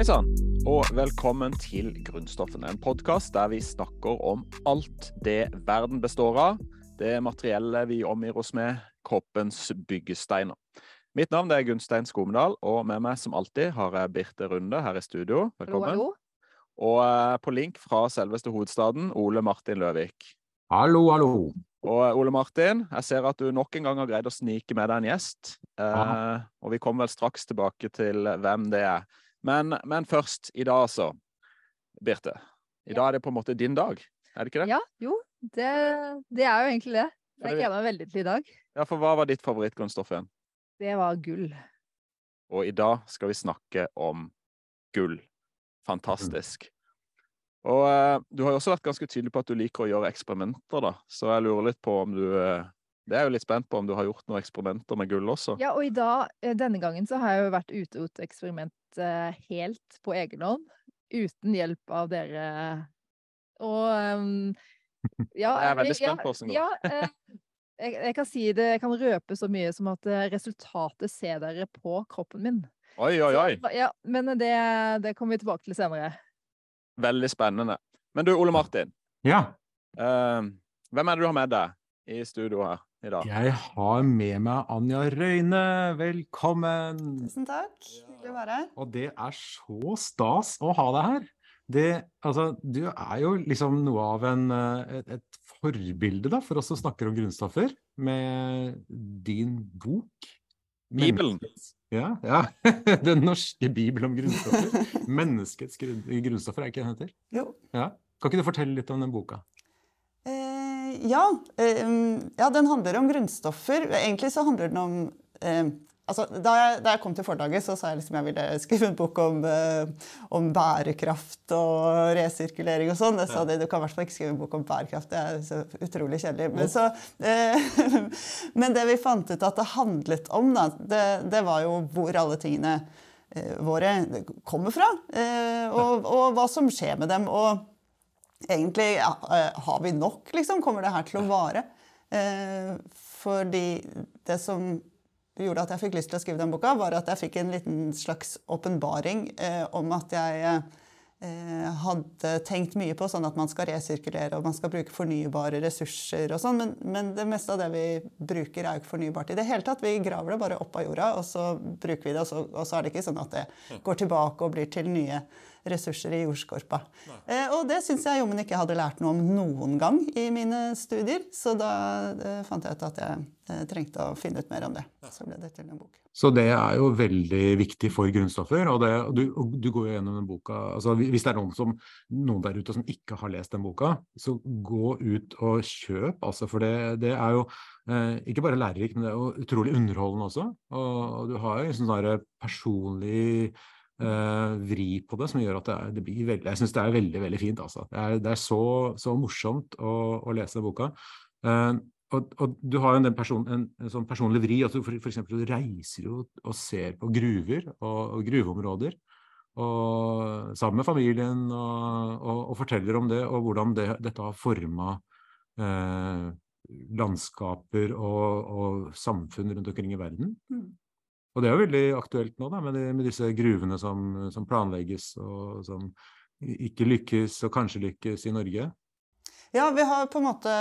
Hei sann, og velkommen til Grunnstoffene. En podkast der vi snakker om alt det verden består av. Det materielle vi omgir oss med, kroppens byggesteiner. Mitt navn er Gunstein Skomedal, og med meg som alltid har jeg Birte Runde her i studio. Velkommen. Hallo, Og eh, på link fra selveste hovedstaden, Ole Martin Løvik. Hallo, hallo. Og eh, Ole Martin, jeg ser at du nok en gang har greid å snike med deg en gjest. Eh, og vi kommer vel straks tilbake til hvem det er. Men, men først, i dag altså. Birte. I dag er det på en måte din dag, er det ikke det? Ja, jo, det, det er jo egentlig det. Jeg gleder meg veldig til i dag. Ja, for hva var ditt favorittgrunnstoff igjen? Det var gull. Og i dag skal vi snakke om gull. Fantastisk. Og uh, du har jo også vært ganske tydelig på at du liker å gjøre eksperimenter, da. Så jeg lurer litt på om du eh, Det er jeg jo litt spent på om du har gjort noen eksperimenter med gull også. Ja, og i dag, eh, denne gangen så har jeg jo vært ute og gjort eksperiment eh, helt på egen hånd. Uten hjelp av dere. Og ehm, ja, Jeg er veldig ja, spent på åssen det går. Ja, eh, jeg, jeg kan si det, jeg kan røpe så mye som at resultatet ser dere på kroppen min. Oi, oi, oi. Så, ja, men det, det kommer vi tilbake til senere. Veldig spennende. Men du, Ole Martin. Ja, Uh, hvem er det du har med deg i studio her i dag? jeg har med meg Anja Røyne. Velkommen! Tusen takk. Hyggelig å være her. Og det er så stas å ha deg her. Det, altså, du er jo liksom noe av en, eh, et, et forbilde da, for oss som snakker om grunnstoffer, med din bok. Bibelen. Ja, ja. Den norske bibel om grunnstoffer. Menneskets grunnstoffer, er ikke den heter? Jo. Ja. Kan ikke du fortelle litt om den boka? Ja, eh, ja, den handler om grunnstoffer. Egentlig så handler den om eh, altså, da, jeg, da jeg kom til forlaget, så sa jeg liksom jeg ville skrive en bok om, eh, om bærekraft og resirkulering og sånn. Jeg sa det, du kan i hvert fall ikke skrive en bok om bærekraft, det er så utrolig kjedelig. Men, så, eh, men det vi fant ut at det handlet om, da, det, det var jo hvor alle tingene eh, våre kommer fra, eh, og, og hva som skjer med dem. og egentlig ja, eh, har vi nok, liksom? Kommer det her til å vare? Eh, fordi det som gjorde at jeg fikk lyst til å skrive den boka, var at jeg fikk en liten slags åpenbaring eh, om at jeg eh, hadde tenkt mye på sånn at man skal resirkulere og man skal bruke fornybare ressurser og sånn, men, men det meste av det vi bruker, er jo ikke fornybart i det hele tatt. Vi graver det bare opp av jorda, og så bruker vi det, og så, og så er det ikke sånn at det går tilbake og blir til nye ressurser i jordskorpa. Eh, og det syns jeg jommen ikke hadde lært noe om noen gang i mine studier, så da eh, fant jeg ut at jeg eh, trengte å finne ut mer om det. Så ble det til en bok. Så det er jo veldig viktig for grunnstoffer. Og, det, og, du, og du går jo gjennom den boka altså Hvis det er noen, som, noen der ute som ikke har lest den boka, så gå ut og kjøp. Altså, for det, det er jo eh, ikke bare lærerikt, men det er jo utrolig underholdende også. Og, og du har jo en sånn personlig vri på det som gjør at det, er, det blir veldig Jeg syns det er veldig, veldig fint. Altså. Det er, det er så, så morsomt å, å lese boka. Eh, og, og, du har jo en, person, en, en sånn personlig vri. Altså for, for eksempel, du reiser jo og ser på gruver og, og gruveområder. Og, sammen med familien og, forteller om det, og hvordan det, dette har forma eh, landskaper og, samfunn rundt omkring i verden. Mm. Og det er jo veldig aktuelt nå, da, med, de, med disse gruvene som, som planlegges, og som ikke lykkes, og kanskje lykkes i Norge. Ja, vi har på en måte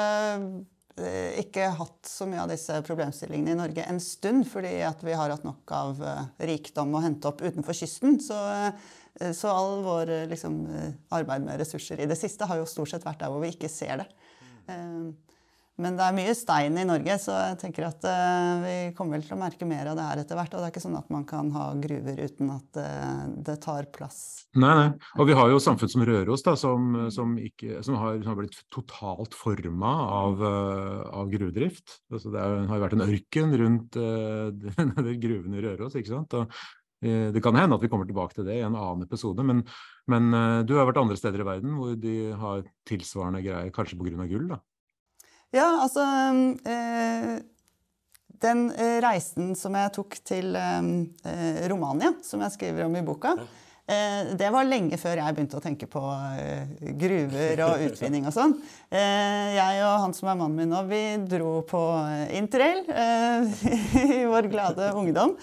eh, ikke hatt så mye av disse problemstillingene i Norge en stund, fordi at vi har hatt nok av eh, rikdom å hente opp utenfor kysten. Så, eh, så all vår liksom, arbeid med ressurser i det siste har jo stort sett vært der hvor vi ikke ser det. Eh, Men det er mye stein i Norge, så jeg tenker at uh, vi kommer vel til å merke mer av det her etter hvert. Og det er ikke sånn at man kan ha gruver uten at uh, det tar plass. Nei, nei. Og vi har jo samfunn som Røros, da, som, som, ikke, som, har, som har blitt totalt forma av, uh, av gruvedrift. Altså, det er, har jo vært en ørken rundt gruvene i Røros, ikke sant. Og, det kan hende at vi kommer tilbake til det i en annen episode, men, men du har vært andre steder i verden hvor de har tilsvarende greier, kanskje pga. gull? da? Ja, altså eh, Den eh, reisen som jeg tok til eh, Romania, som jeg skriver om i boka, det var lenge før jeg begynte å tenke på eh, gruver og utvinning og sånn. Eh, jeg og han som er mannen min nå, vi dro på interrail i vår glade ungdom.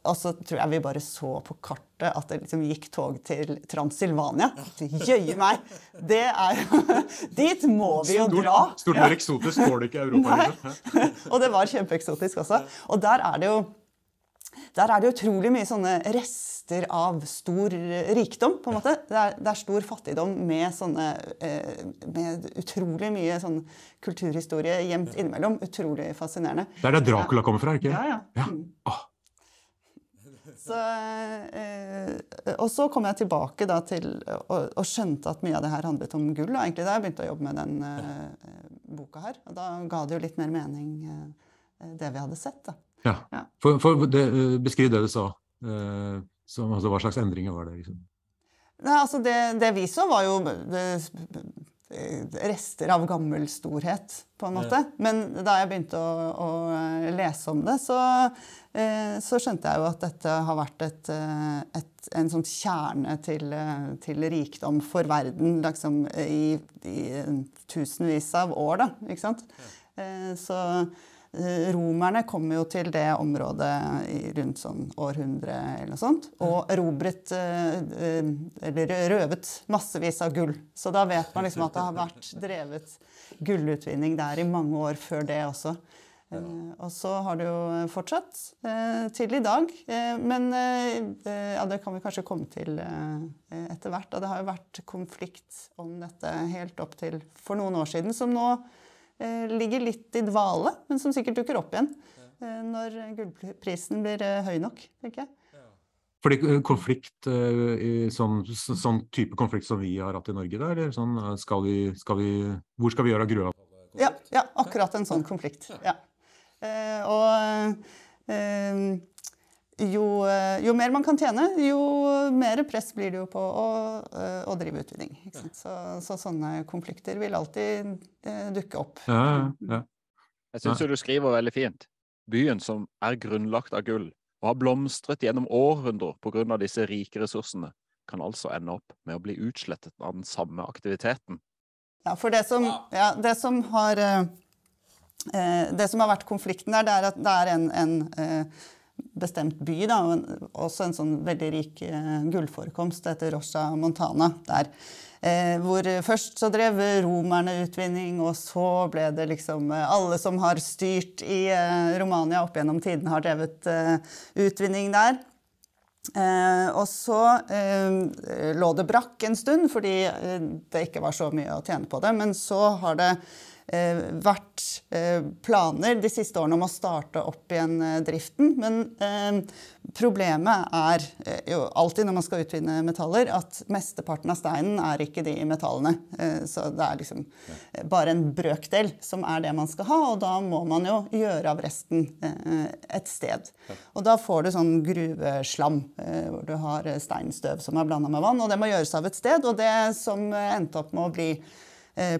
Og så tror jeg vi bare så på kartet at det liksom gikk tog til Transilvania. Jøye meg! Det er Dit må vi jo dra! Stort mer eksotisk går det ikke i Europa. Liksom. og det var kjempeeksotisk også. Og der er det jo der er det utrolig mye sånne rester av stor rikdom. på en måte. Det er, det er stor fattigdom med, sånne, eh, med utrolig mye sånn kulturhistorie gjemt innimellom. Utrolig fascinerende. Det er der Dracula kommer fra, ikke Ja, ja. ja. Oh. Så, eh, og så kom jeg tilbake da, til og, og, skjønte at mye av det her handlet om gull. Da, egentlig da jeg begynte å jobbe med den eh, boka her. Og da ga det jo litt mer mening, eh, det vi hadde sett. da. Ja. ja. For, for det, eh, beskriv det du sa. Så, altså, hva slags endringer var det? Liksom? Nei, altså det, det, vi så, var jo det, rester av gammel storhet, på en måte. Ja. Men da jeg begynte å, å lese om det, så, så, skjønte jeg jo at dette har vært et, et, en sånn kjerne til, til, rikdom for verden liksom, i, i, tusenvis av år, da. Ikke sant? Ja. Så Eh, romerne kom jo til det området i rundt sånn århundre eller noe sånt, og erobret eh, eh, Eller røvet massevis av gull. Så da vet man liksom at det har vært drevet gullutvinning der i mange år før det også. Og så har det jo fortsatt til i dag. Men ja, det kan vi kanskje komme til etter hvert. Og det har jo vært konflikt om dette helt opp til for noen år siden, som nå Eh, ligger litt i dvale, men som sikkert dukker opp igjen eh, når gullprisen blir eh, høy nok, tenker jeg. Fordi konflikt, sånn, sånn, type konflikt som vi har hatt i Norge, da, eller sånn, skal vi, skal vi, hvor skal vi gjøre grua? Ja, ja, akkurat en sånn konflikt. Ja. og jo, eh, jo, mer man kan tjene, jo mer press blir det jo på å, eh, å drive utvinning. Så, så, sånne konflikter vil alltid eh, dukke opp. Ja, ja. Jeg syns du skriver veldig fint. Byen som er grunnlagt av gull og har blomstret gjennom århundrer pga. disse rike ressursene, kan altså ende opp med å bli utslettet av den samme aktiviteten. Ja, for det som, ja, det som har eh, Det som har vært konflikten der, det er at det er en, en eh, bestemt by, da, og også en sånn veldig rik eh, gullforekomst etter Rocha Montana. der. Eh, hvor først så drev romerne utvinning, og så ble det liksom eh, Alle som har styrt i eh, Romania opp gjennom tiden, har drevet eh, utvinning der. Eh, og så lå det brakk en stund fordi det ikke var så mye å tjene på det. Men så har det vært eh, planer de siste årene om å starte opp igjen eh, driften. Men problemet er jo alltid når man skal utvinne metaller, at mesteparten av steinen er ikke de metallene. Så det er liksom bare en brøkdel som er det man skal ha, og da må man jo gjøre av resten et sted. Og da får du sånn gruveslam, hvor du har steinstøv som er blanda med vann, og det må gjøres av et sted. Og det som endte opp med å bli Eh,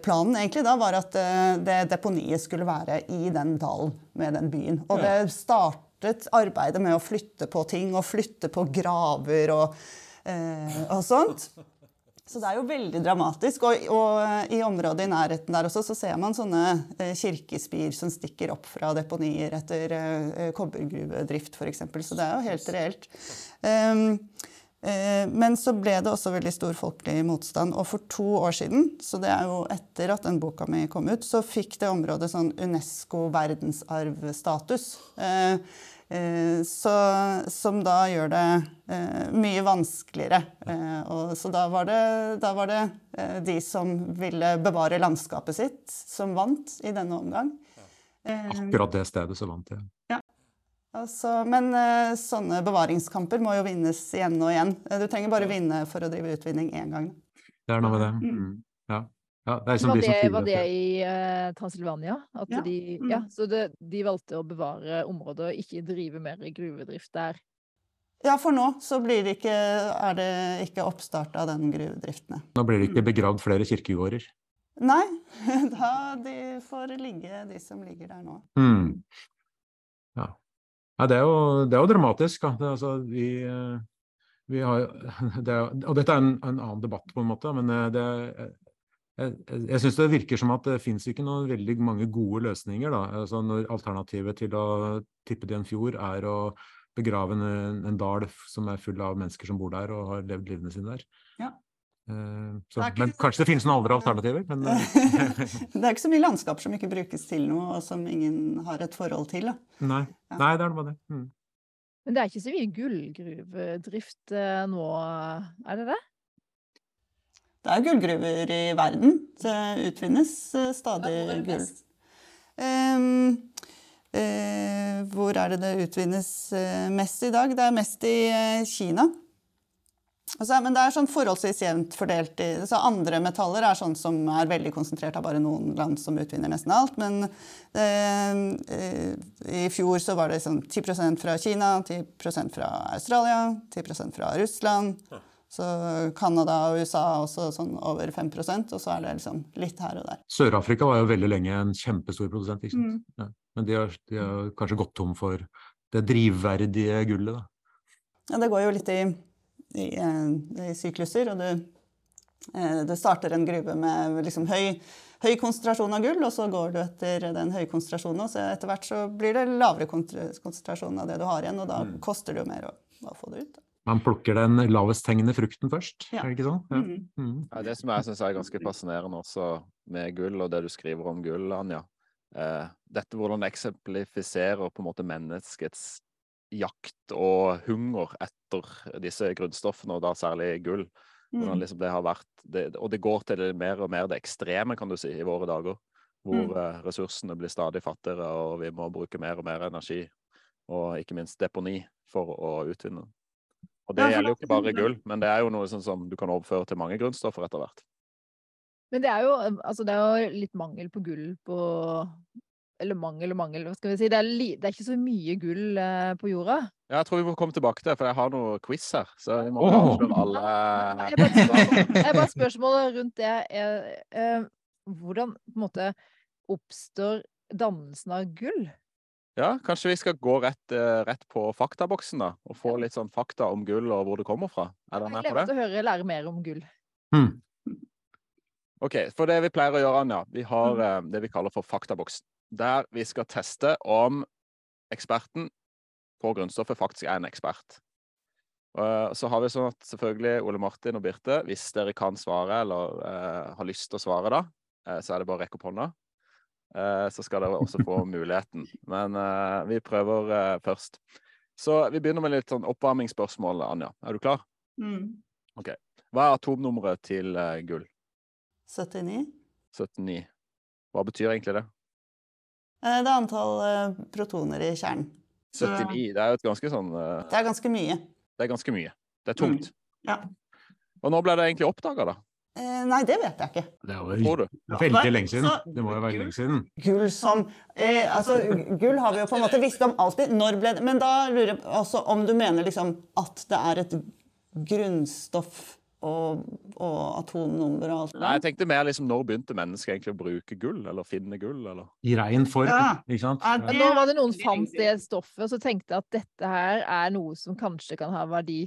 planen egentlig da var at eh, det deponiet skulle være i den dalen med den byen. Og det startet arbeidet med å flytte på ting og flytte på graver og, eh, og sånt. Så det er jo veldig dramatisk. Og, og, i området i nærheten der også så ser man sånne eh, kirkespir som stikker opp fra deponier etter eh, kobbergruvedrift f.eks. Så det er jo helt reelt. Um, Eh, men så ble det også veldig stor folkelig motstand. Og for to år siden, så det er jo etter at den boka mi kom ut, så fikk det området sånn Unesco verdensarvstatus. Eh, eh, så, som da gjør det mye vanskeligere. Og, så da var det, da var det de som ville bevare landskapet sitt, som vant i denne omgang. Akkurat det stedet som vant, ja. Altså, men uh, sånne bevaringskamper må jo vinnes igjen og igjen. Eh, du trenger bare vinne for å drive utvinning én gang. Det er noe med det. Mm. mm. Ja. Ja, det var, det, var, det, i uh, Transylvania? At ja. De, mm. ja, så det, de valgte å bevare området og ikke drive mer gruvedrift der? Ja, for nå så det ikke, er det ikke oppstart av den gruvedriften. Nå blir det ikke begravd flere kirkegårder? Nei, da de får ligge, de som ligger der nå. Mm. Ja. Det, er jo, det er jo dramatisk. Det, altså, vi, vi har, det er, og dette er en, en, annen debatt, på en måte, men det, jeg, jeg syns det virker som at det fins ikke noen veldig mange gode løsninger. da, altså Når alternativet til å tippe det i en fjord er å begrave en, en, dal som er full av mennesker som bor der og har levd livene sine der. Ja. Uh, så, men kanskje det finnes noen andre alternativer? Men, det er ikke så mye landskap som ikke brukes til noe, og som ingen har et forhold til. Da. Nei. Ja. Nei, det er bare det. Mm. Men det er ikke så mye gullgruvedrift uh, nå, er det det? Det er gullgruver i verden. Det utvinnes stadig gull. Um, uh, hvor er det det utvinnes eh, mest i dag? Det er mest i eh, Kina. Altså, men det er sånn forholdsvis jevnt fordelt. I, så andre metaller er sånn som er veldig konsentrert av bare noen land som utvinner nesten alt. Men eh, i fjor så var det sånn 10% fra Kina, 10% fra Australia, 10% fra Russland. Så Canada og USA også sånn over 5% og så er det liksom litt her og der. Sør-Afrika var jo veldig lenge en kjempestor produsent. ikke sant? Mm. Ja. Men de har, de har, kanskje gått tom for det drivverdige gullet, da? Ja, det går jo litt i, i, eh, i sykluser. og du eh, det starter en gruve med liksom høy, høy, konsentrasjon av gull, og så går du etter den høye konsentrasjonen, og så etter hvert så blir det lavere konsentrasjon av det du har igjen, og da mm. koster det jo mer å, å få det ut. Man plukker den lavest hengende frukten først, ja. er det ikke sånn? Ja. Mm. Mm. Ja, det som jeg syns er ganske fascinerende også med gull, og det du skriver om gull, Anja, eh, dette hvordan eksemplifiserer på en måte menneskets jakt og hunger etter disse grunnstoffene, og da særlig gull. Mm. liksom det har vært, det, og det går til det mer og mer det ekstreme, kan du si, i våre dager. Hvor mm. eh, ressursene blir stadig fattigere, og vi må bruke mer og mer energi. Og ikke minst deponi for å utvinne. Og det gjelder jo ikke bare gull, men det er jo noe sånn som du kan overføre til mange grunnstoffer etter hvert. Men det er jo, altså det er jo litt mangel på gull på Eller mangel og mangel, hva skal vi si. Det er, li, det er ikke så mye gull eh, på jorda. Ja, jeg tror vi må komme tilbake til det, for jeg har noe quiz her. Så vi må oh. alle jeg bare, jeg bare Spørsmålet rundt det er eh, hvordan på en måte oppstår dannelsen av gull? Ja, kanskje vi skal gå rett, eh, rett, på faktaboksen da, og få litt sånn fakta om gull og hvor det kommer fra. Er dere med på det? Jeg gleder meg til å høre lære mer om gull. Hmm. Ok, For det vi pleier å gjøre, Anja, vi har mm. eh, det vi kaller for faktaboksen. Der vi skal teste om eksperten på grunnstoffet faktisk er en ekspert. Uh, så har vi sånn at selvfølgelig Ole Martin og Birte, hvis dere kan svare eller uh, har lyst til å svare da, uh, så er det bare å rekke opp hånda. så skal dere også få muligheten. Men vi prøver først. Så vi begynner med litt sånn oppvarmingsspørsmål, Anja. Er du klar? Mm. Ok. Hva er atomnummeret til gull? 79. 79. Hva betyr egentlig det? Eh, det er antall eh, protoner i kjernen. 79, det er jo et ganske sånn uh... Det er ganske mye. Det er ganske mye. Det er tungt. Mm. Ja. Og når ble det egentlig oppdaga, da? Eh, nei, det vet jeg ikke. Det er jo veldig lenge siden. Det må jo være lenge siden. Gull som eh, Altså, gull har vi jo på en måte visst om alltid. Når ble det Men da lurer jeg også om du mener liksom at det er et grunnstoff og, og atomnummer og alt det der. jeg tenkte mer liksom når begynte mennesket egentlig å bruke gull, eller finne gull, eller I rein form, ja. ikke sant? Ja. Nå var det noen fant det stoffet, og så tenkte jeg at dette her er noe som kanskje kan ha verdi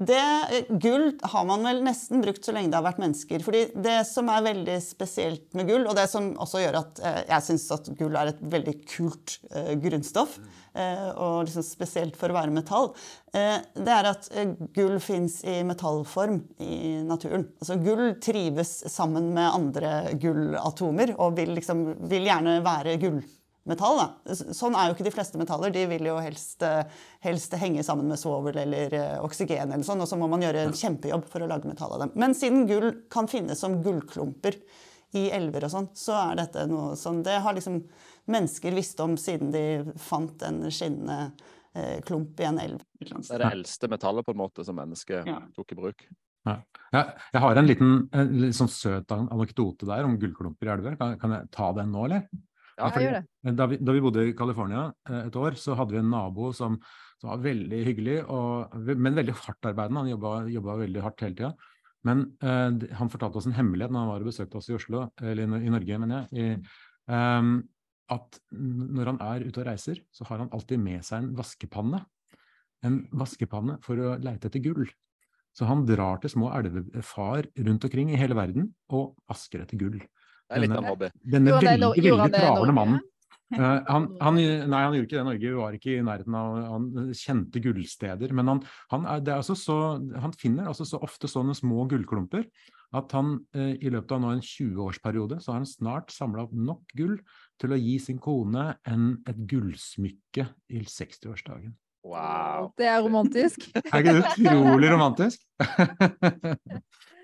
det, eh, gull har man vel nesten brukt så lenge det har vært mennesker. fordi Det som er veldig spesielt med gull, og det som også gjør at eh, jeg syns at gull er et veldig kult eh, grunnstoff, og liksom spesielt for å være metall, det er at gull fins i metallform i naturen. Altså Gull trives sammen med andre gullatomer og vil, liksom, vil gjerne være gull metall. Da. Sånn er jo ikke de fleste metaller. De vil jo helst, eh, helst henge sammen med svovel eller uh, oksygen, eller sånn, og så må man gjøre en kjempejobb for å lage metall av dem. Men siden gull kan finnes som gullklumper i elver og sånn, så er dette noe som Det har liksom mennesker visst om siden de fant en skinnende uh, klump i en elv. Det er det eldste metallet på en måte som mennesket ja. tok i bruk. Ja. Jeg, har en liten en litt sånn søt anekdote der om gullklumper i elver. Kan, kan jeg ta den nå, eller? Ja, fordi, da, vi, da, vi, bodde i California eh, et år, så hadde vi en nabo som, som var veldig hyggelig, og, men veldig hardtarbeidende. Han jobba, jobba veldig hardt hele tida. Men uh, han fortalte oss en hemmelighet når han var og besøkte oss i Oslo, eller i, i Norge, mener jeg. I, um, at når han er ute og reiser, så har han alltid med seg en vaskepanne. en vaskepanne for å leite etter gull. Så han drar til små elvefar rundt omkring i hele verden og vasker etter gull. Det er litt av en hobby. Denne veldig, veldig travle mannen. Uh, han, han, nei, han gjorde ikke det i Norge, vi var ikke i nærheten av han kjente gullsteder. Men han, han, er, det er altså så, han finner altså så ofte sånne små gullklumper at han uh, i løpet av nå en 20-årsperiode så har han snart samla opp nok gull til å gi sin kone en, et gullsmykke i 60-årsdagen. Wow. Det er romantisk. Er ikke det utrolig romantisk?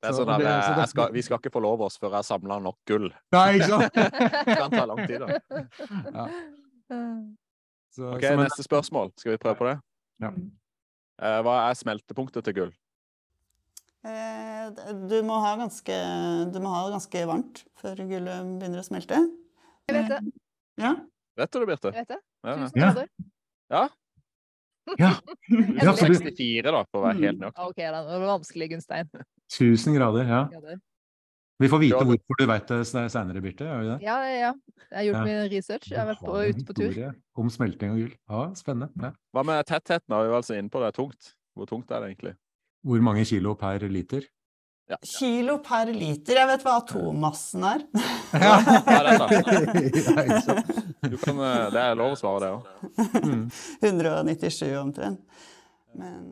Det er sånn at det- eh, det- jeg skal, vi skal ikke forlove oss før jeg har samla nok gull. Nei, ikke sant? Det kan ta lang tid, da. Ja. Så, Ok, så, men, Neste spørsmål. Skal vi prøve på det? Ja. Uh, hva er smeltepunktet til gull? Eh, Du må ha ganske, du må ha det ganske varmt før gullet begynner å smelte. Jeg vet det. Ja. Vet du det, Birte? Jeg vet det. Ja, ja. Ja. Ja. ja, for du, 64, da, for å være helt nøyaktig. OK, da. Det var vanskelig, Gunstein. 1000 grader, ja. Grader. Vi får vite Ja, det- hvorfor du veit det seinere, Birte. Gjør vi det? Ja, ja, ja. Jeg har gjort Ja. min research. Jeg har vært på, ute på tur. Om smelting og gull. Ja, spennende. Ja. Hva med tettheten? Har vi altså inne på det er tungt. Hvor tungt er det egentlig? Hvor mange kilo per liter? Ja. Kilo per liter. Jeg vet hva atommassen er. Ja, kan, eh, det er lov å svare, det òg. Mm. 197 omtrent. Men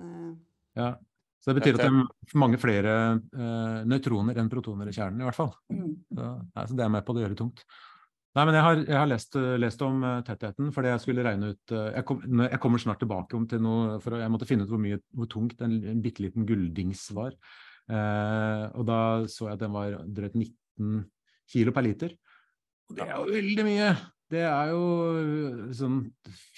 Ja. Så det betyr at det er mange flere uh, nøytroner enn protoner i kjernen, i hvert fall. eh, mm. Så, nei, så det er med på å gjøre det tungt. Nei, men jeg har, jeg har lest, eh, lest om eh, tettheten, fordi jeg skulle regne ut eh, jeg, kom, jeg kommer snart tilbake om til noe, for jeg måtte finne ut hvor, mye, hvor tungt en, en bitte liten gulldings var. Eh, og da så jeg at den var drøyt 19 kilo per liter. Og det er jo veldig mye! Det er jo sånn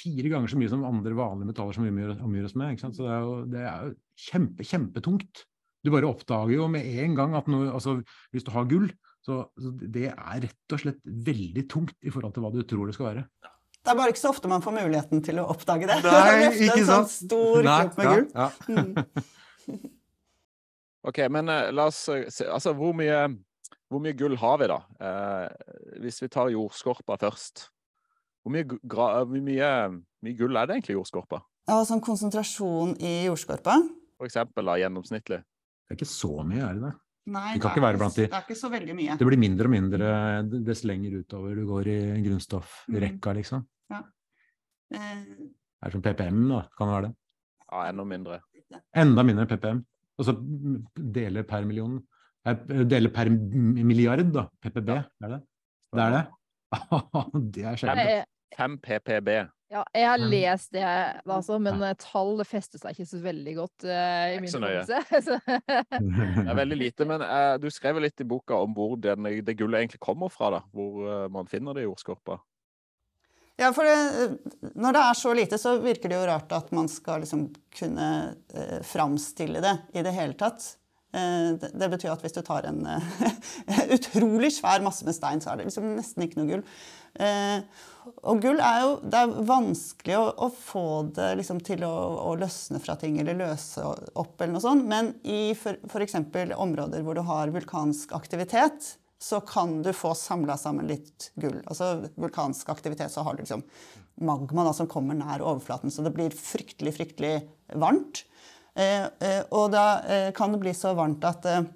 fire ganger så mye som andre vanlige metaller som vi omgir oss med. Så det er jo, det er jo kjempe, kjempetungt. Du bare oppdager jo med en gang at noe, altså, hvis du har gull, så, så det er rett og slett veldig tungt i forhold til hva du tror det skal være. Det er bare ikke så ofte man får muligheten til å oppdage det. Nei, ikke en sånn sant? stor Nei, klump med ja, gull. ja. Mm. OK, men uh, la oss eh, se Altså, hvor mye, hvor mye gull har vi, da? Uh, hvis vi tar jordskorpa først. Hvor mye, gra, hvor mye, mye gull er det egentlig i jordskorpa? Ja, sånn konsentrasjon i jordskorpa. For eksempel, da, gjennomsnittlig. Det er ikke så mye, er det det? Nei, Det kan ikke være blant de- Det er ikke så veldig mye. Det blir mindre og mindre dess lenger utover du går i grunnstoffrekka, liksom. Ja. Eh, Det er som PPM, da. Kan det være det? Ja, enda mindre. Enda mindre PPM. Og så deler per million. Eh, Deler per milliard, da. PPB, er det? Det er det? det er sjelden. 5 PPB. ja, jeg har Mm. lest det, altså, men eh, tall fester seg ikke så veldig godt uh, i Ikke min så nøye. hukommelse. Det er veldig lite, men uh, du skrev litt i boka om hvor den, det gullet egentlig kommer fra, da. Hvor uh, man finner det i jordskorpa. Ja, for det, når det er så lite, så virker det jo rart at man skal liksom kunne eh, framstille det i det hele tatt. Eh, det, det betyr at hvis du tar en eh, utrolig svær masse med stein, så er det liksom nesten ikke noe gull. Eh, og gull er jo Det er vanskelig å, å få det liksom til å, å løsne fra ting eller løse opp eller noe sånt, men i f.eks. områder hvor du har vulkansk aktivitet, så kan du få samla sammen litt gull. Altså vulkansk aktivitet, så har du liksom magma da, som kommer nær overflaten, så det blir fryktelig, fryktelig varmt. Eh, eh, og da eh, kan det bli så varmt at, eh,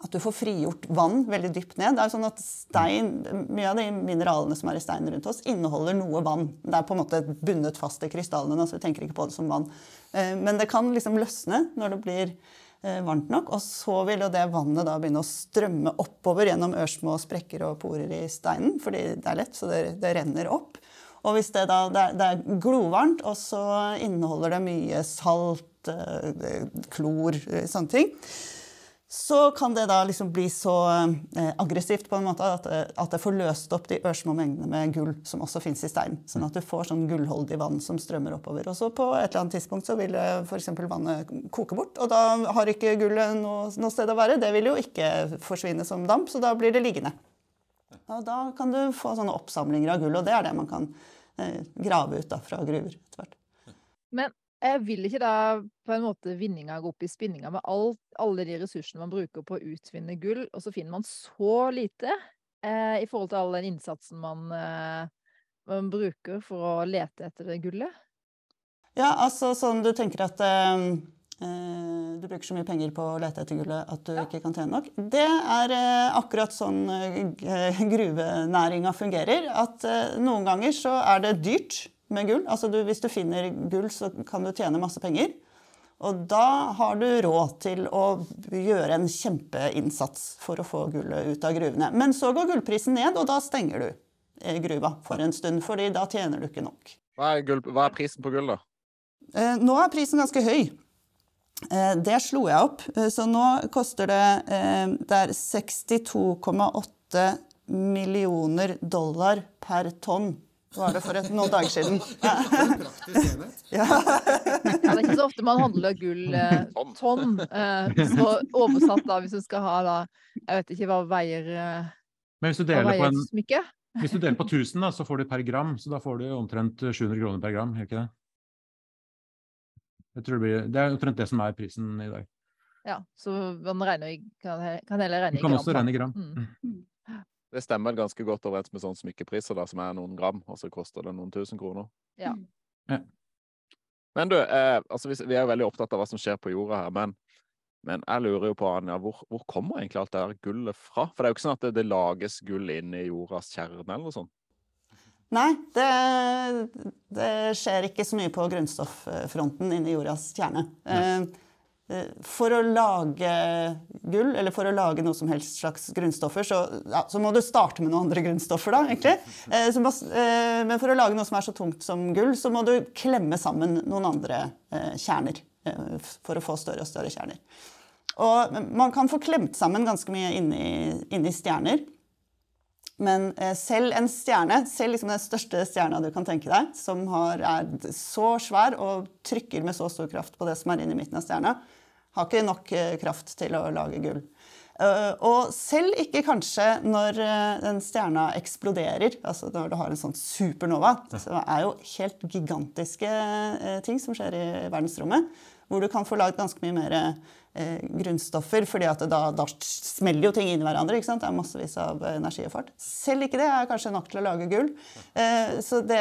at du får frigjort vann veldig dypt ned. Det er sånn at stein, Mye av de mineralene som er i steinen rundt oss, inneholder noe vann. Det er på en måte bundet fast i krystallene, så vi tenker ikke på det som vann. Eh, men det kan liksom løsne når det blir varmt nok, og så vil jo det vannet da begynne å strømme oppover gjennom ørsmå sprekker og porer i steinen, fordi det er lett, så det, det renner opp. Og hvis det da det er, det er glovarmt, og så inneholder det mye salt, eh, klor, eh, sånne ting, så kan det da liksom bli så eh, aggressivt på en måte at, det- at det får løst opp de ørsmå mengdene med gull som også fins i stein. Sånn at du får sånn gullholdig vann som strømmer oppover. Og så på et eller annet tidspunkt så vil f.eks. vannet koke bort, og da har ikke gullet noe, noe sted å være. Det vil jo ikke forsvinne som damp, så da blir det liggende. Og da kan du få sånne oppsamlinger av gull, og det er det man kan eh, grave ut da, fra gruver etter hvert. Men jeg vil ikke da på en måte vinninga gå opp i spinninga med alt, alle de ressursene man bruker på å utvinne gull, og så finner man så lite eh, i forhold til all den innsatsen man, eh, man bruker for å lete etter det gullet? Ja, altså sånn du tenker at eh, eh, du bruker så mye penger på å lete etter gullet at du ikke kan tjene nok. Det er eh, akkurat sånn eh, gruvenæringa fungerer. At noen ganger så er det dyrt med gull. Altså du, hvis du finner gull, så kan du tjene masse penger. Og da har du råd til å gjøre en kjempeinnsats for å få gullet ut av gruvene. Men så går gullprisen ned, og da stenger du eh, gruva for en stund, fordi da tjener du ikke nok. Hva er, gull, hva er prisen på gull, da? Eh, Nå er prisen ganske høy. Eh, Det slo jeg opp. Så nå koster det eh, Det er 62,8 millioner dollar per tonn. Var det for et, noen dager siden. Ja. Ja. Ja, det er ikke så ofte man handler gull eh, Tonn. Eh, så oversatt da, hvis du skal ha da Jeg vet ikke hva veier eh, Men hvis du deler på, en, smykke? hvis du deler på 1000, da, så får du per gram. Så da får du omtrent 700 kroner per gram, gjør ikke det? Jeg tror det, blir, det er omtrent det som er prisen i dag. Ja, så man regner kan, kan heller regne i Du i kan også regne i gram. Mm. Mm. Det stemmer ganske godt overens med sånne smykkepriser, da, som er noen gram, og så koster det noen tusen kroner. Ja. Ja. Men du, eh, altså, vi, er jo veldig opptatt av hva som skjer på jorda her, men, men jeg lurer jo på, Anja, hvor, hvor kommer egentlig alt det her gullet fra? For det er jo ikke sånn at det, det lages gull inn i jordas kjerne eller noe sånt. Nei, det, det skjer ikke så mye på grunnstofffronten inni jordas kjerne. Eh, eh, For å lage gull, eller for å lage noe som helst slags grunnstoffer, så, ja, så må du starte med noen andre grunnstoffer, da, egentlig. Eh, Så, eh, men for å lage noe som er så tungt som gull, så må du klemme sammen noen andre eh, kjerner. eh, For å få større og større kjerner. Og man kan få klemt sammen ganske mye inni, inni stjerner. Men eh, selv en stjerne, selv liksom den største stjerna du kan tenke deg, som har, er så svær og trykker med så stor kraft på det som er inni midten av stjerna, har ikke nok eh, kraft til å lage gull. Eh, og selv ikke kanskje når eh, den stjerna eksploderer, altså når du har en sånn supernova, så er jo helt gigantiske ting som skjer i verdensrommet, hvor du kan få lagd ganske mye mer grunnstoffer, fordi at da, da smeller jo ting inn i hverandre. ikke sant? Det er massevis av energi og fart. Selv ikke det er kanskje nok til å lage gull. Så det,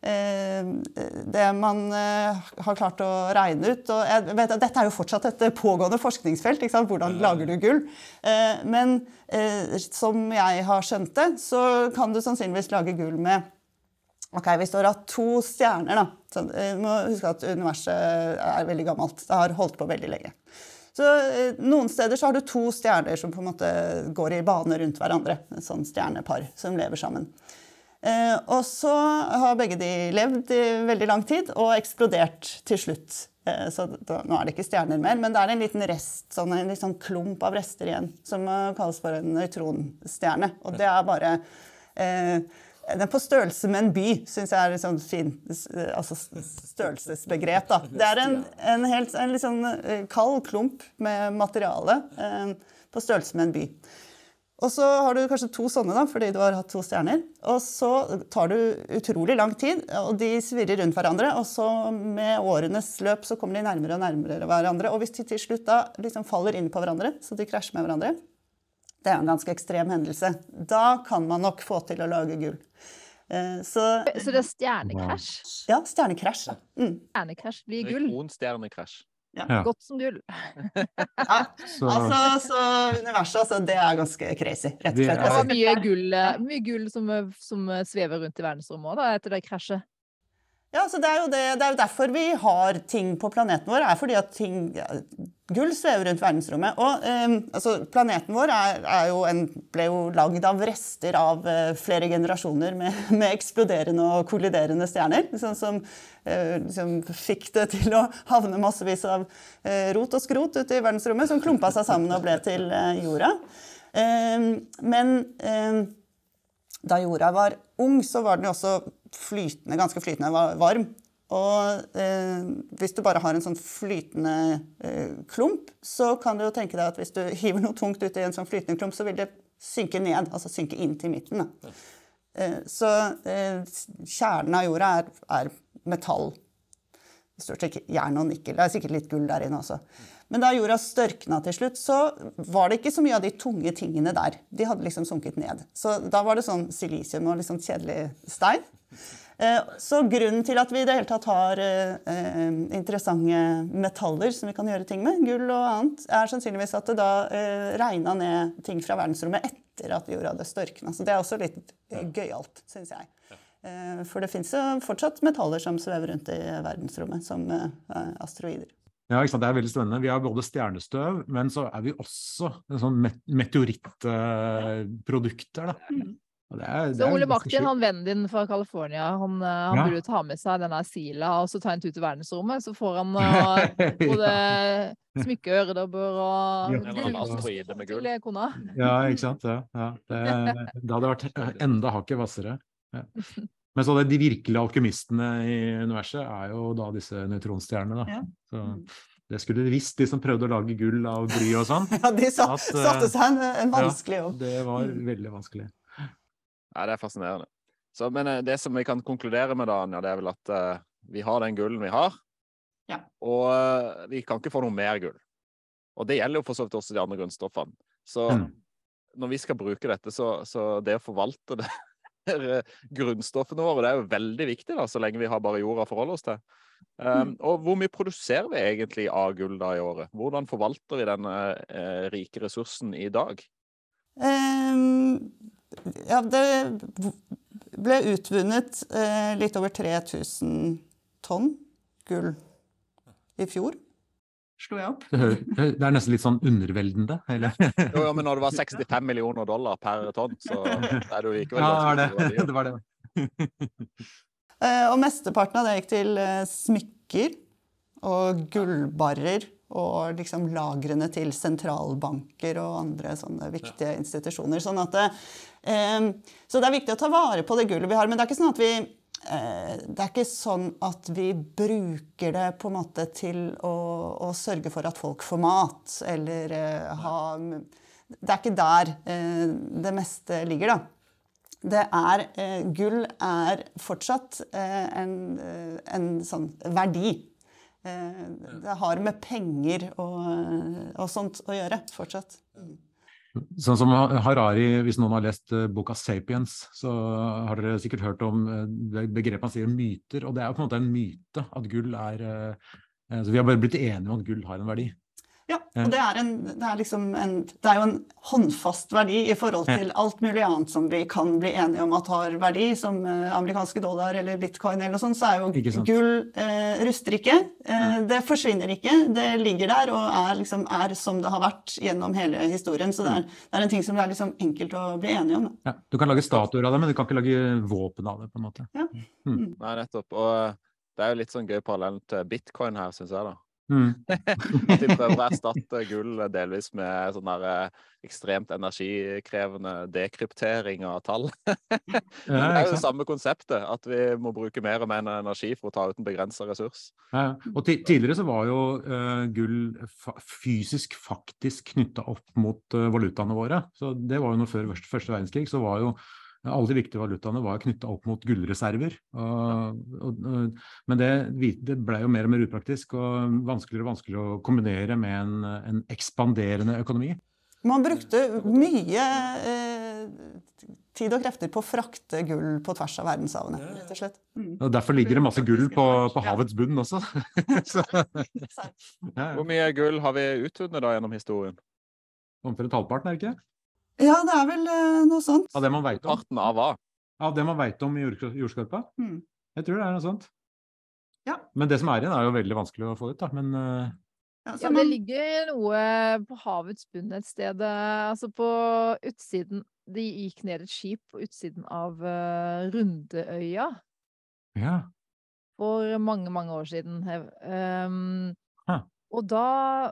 det man eh, har klart å regne ut og vet Dette er jo fortsatt et pågående forskningsfelt. Hvordan lager du gull? Eh, men eh, som jeg har skjønt det, så kan du sannsynligvis lage gull med Ok, Vi står av to stjerner da, så, eh, må huske at universet er veldig gammelt. Det har holdt på veldig lenge. Så eh, Noen steder så har du to stjerner som på en måte går i bane rundt hverandre. Et sånn stjernepar som lever sammen. Eh, og så har begge de levd i veldig lang tid og eksplodert til slutt. Eh, så da, nå er det ikke stjerner mer, men det er en liten rest, sånn, en liten klump av rester igjen, som eh, kalles for en nøytronstjerne. Og det er bare eh, den er på størrelse med en by, syns jeg er et sånn fint altså størrelsesbegrep. Da. Det er en, en helt en litt sånn kald klump med materiale eh, på størrelse med en by. Og så har du kanskje to sånne, da, fordi du har hatt to stjerner. Og så tar du utrolig lang tid, og de svirrer rundt hverandre. Og så med årenes løp så kommer de nærmere og nærmere hverandre. Og hvis de til slutt da liksom faller inn på hverandre, så de krasjer med hverandre, det er en ganske ekstrem hendelse. Da kan man nok få til å lage gull. Eh, Så Så det er stjernekrasj? ja, stjernekrasj. Mm. Stjernekrasj blir gull. Nøytronstjernekrasj. Ja. Godt som gull. Ja, Så altså, så universet, altså, det er ganske crazy, rett og slett. Det er- var mye gull, eh, mye gull som, eh, som svever rundt i verdensrommet òg, etter det krasjet. Ja, så det er, det, det er jo derfor vi har ting på planeten vår. er fordi at ting, Gull svever rundt verdensrommet. Og eh, altså, planeten vår er, er jo en, ble jo lagd av rester av eh, flere generasjoner med, med eksploderende og kolliderende stjerner. Sånn som eh, som, fikk det til å havne massevis av eh, rot og skrot ute i verdensrommet, som klumpa seg sammen og ble til eh, jorda. Eh, men eh, da jorda var ung, så var den jo også flytende, ganske flytende varm. Og eh, hvis du bare har en sånn flytende eh, klump, så kan du jo tenke deg at hvis du hiver noe tungt ut i en sånn flytende klump, så vil det synke ned, altså synke inn til midten. Da. Eh, så eh, kjernen av jorda er, er metall. Stort sett jern og nikkel. Det er sikkert litt gull der inne også. Men da jorda størkna til slutt, så var det ikke så mye av de tunge tingene der. De hadde liksom sunket ned. Så da var det sånn silisium og litt sånn kjedelig stein. Eh, så grunnen til at vi i det hele tatt har eh, interessante metaller som vi kan gjøre ting med, gull og annet, er sannsynligvis at det da eh, regna ned ting fra verdensrommet etter at jorda hadde størkna. Så det er også litt gøyalt, syns jeg. For det fins jo fortsatt metaller som svever rundt i verdensrommet, som asteroider. Ja? Det er veldig spennende. Vi har både stjernestøv, men så er vi også sånn meteorittprodukter. Mm. Det er, det så Ole Martin, han vennen din fra California, han, eh, han ja. burde ta med seg denne Sila og så ta en tur til verdensrommet. Så får han både både smykke, øredobber og gull til gull. Ja, ikke sant. Ja, ja. Det, det, hadde vært enda hakket hvassere. Ja. Men så det, de virkelige alkymistene i universet er jo da disse nøytronstjernene. Da. Så det skulle de visst, de som prøvde å lage gull av bly og sånn. ja, de satte seg en, en vanskelig jobb. Ja, det var veldig vanskelig. Ja, det er fascinerende. Så, men eh, det som vi kan konkludere med, da, Anja, det er vel at uh, vi har den gullen vi har. Ja. Og uh, vi kan ikke få noe mer gull. Og det gjelder jo for så vidt også de andre grunnstoffene. Så mm. når vi skal bruke dette, så, så det å forvalte det grunnstoffene våre, det er jo veldig viktig da, så lenge vi har bare jorda å forholde oss til. Um, og hvor mye produserer vi egentlig av gull da i året? Hvordan forvalter vi den uh, rike ressursen i dag? Um, ja, det ble utvunnet eh, litt over 3000 tonn gull i fjor. Slo jeg opp? Det er nesten litt sånn underveldende, eller? jo, ja, men når det var 65 millioner dollar per tonn, så er det jo likevel Ja, det, det, det var det. uh, og mesteparten av det gikk til uh, smykker og gullbarrer og liksom lagrene til sentralbanker og andre sånne viktige institusjoner. Sånn at det, eh, så det er viktig å ta vare på det gullet vi har. Men det er ikke sånn at vi eh, sånn at vi bruker det på en måte til å, å sørge for at folk får mat, eller eh, ha Det er ikke der eh, det meste ligger, da. Det er, eh, gull er fortsatt eh, en, en sånn verdi Eh, det har med penger og, og, sånt å gjøre fortsatt. Sånn som Harari, hvis noen har lest eh, boka 'Sapiens', så har dere sikkert hørt om eh, begrepet han sier myter. Og det er jo på en måte en myte at gull er så Vi har bare blitt enige om at gull har en verdi. Ja, og det er, en, det, er liksom en, det er, jo en håndfast verdi i forhold til alt mulig annet som vi kan bli enige om at har verdi, som eh, amerikanske dollar eller bitcoin eller noe sånt, så er jo gull eh, ruster ikke. Eh, det forsvinner ikke. Det ligger der og er, liksom, er, som det har vært gjennom hele historien. Så det er, det er en ting som det er liksom enkelt å bli enige om. Ja, du kan lage statuer av det, men du kan ikke lage våpen av det, på en måte. Ja. Mm. mm. Nei, nettopp. Og det er jo litt sånn gøy parallell til bitcoin her, syns jeg, da. Mm. at de prøver å erstatte gull delvis med sånn der eh, ekstremt energikrevende dekryptering av tall. det er jo det samme konseptet, at vi må bruke mer og mer energi for å ta ut en begrensa ressurs. Ja, og tidligere så var jo uh, gull fa fysisk faktisk knytta opp mot uh, valutaene våre. Så det var jo noe før første verdenskrig. så var jo alle de viktige valutaene var knytta opp mot gullreserver. Og, og, men det, det ble jo mer og mer upraktisk og vanskeligere og vanskeligere å kombinere med en, en ekspanderende økonomi. Man brukte mye eh, tid og krefter på å frakte gull på tvers av verdenshavene. rett og slett. Mm. Og derfor ligger det masse gull på, på havets bunn også. Hvor mye gull har vi utvunnet da gjennom historien? Omtrent halvparten, er det ikke? Ja, det er vel uh, noe sånt. Av det man veit om? Parten av hva? Av det man veit om i jordskorpa? Mm. Jeg tror det er noe sånt. Ja. Men det som er igjen, er jo veldig vanskelig å få ut, da. Men uh... ja, ja, det ligger noe på havets bunn et sted. Eh, altså på utsiden De gikk ned et skip på utsiden av uh, Rundeøya. Ja. For mange, mange år siden. Um. Og da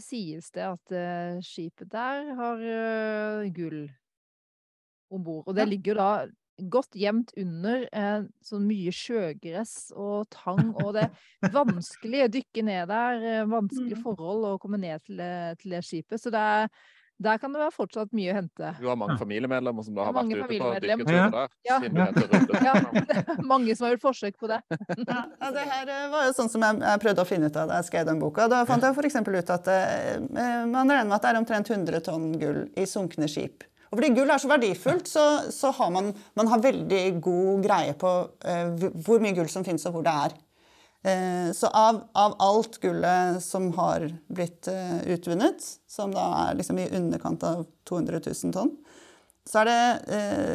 sies det at uh, skipet der har uh, gull om bord. Og det ligger da godt gjemt under uh, sånn mye sjøgress og tang, og det er vanskelig å dykke ned der. vanskelige mm. forhold å komme ned til, til det skipet. Så det er der kan det være fortsatt mye å hente. Du har mange familiemedlemmer som da har vært ute på dykketurer der? Ja. ja. mange som har gjort forsøk på det. ja, det her eh, var jo sånn som jeg, prøvde å finne ut av da jeg skrev den boka. Da fant jeg f.eks. ut at uh, man regner med at det er omtrent 100 tonn gull i sunkne skip. Og fordi gull er så verdifullt, så, så har man, man har veldig god greie på uh, hvor mye gull som finnes, og hvor det er. Uh, så av, av, alt gullet som har blitt uh, utvunnet, som da er liksom i underkant av 200 000 tonn, så det,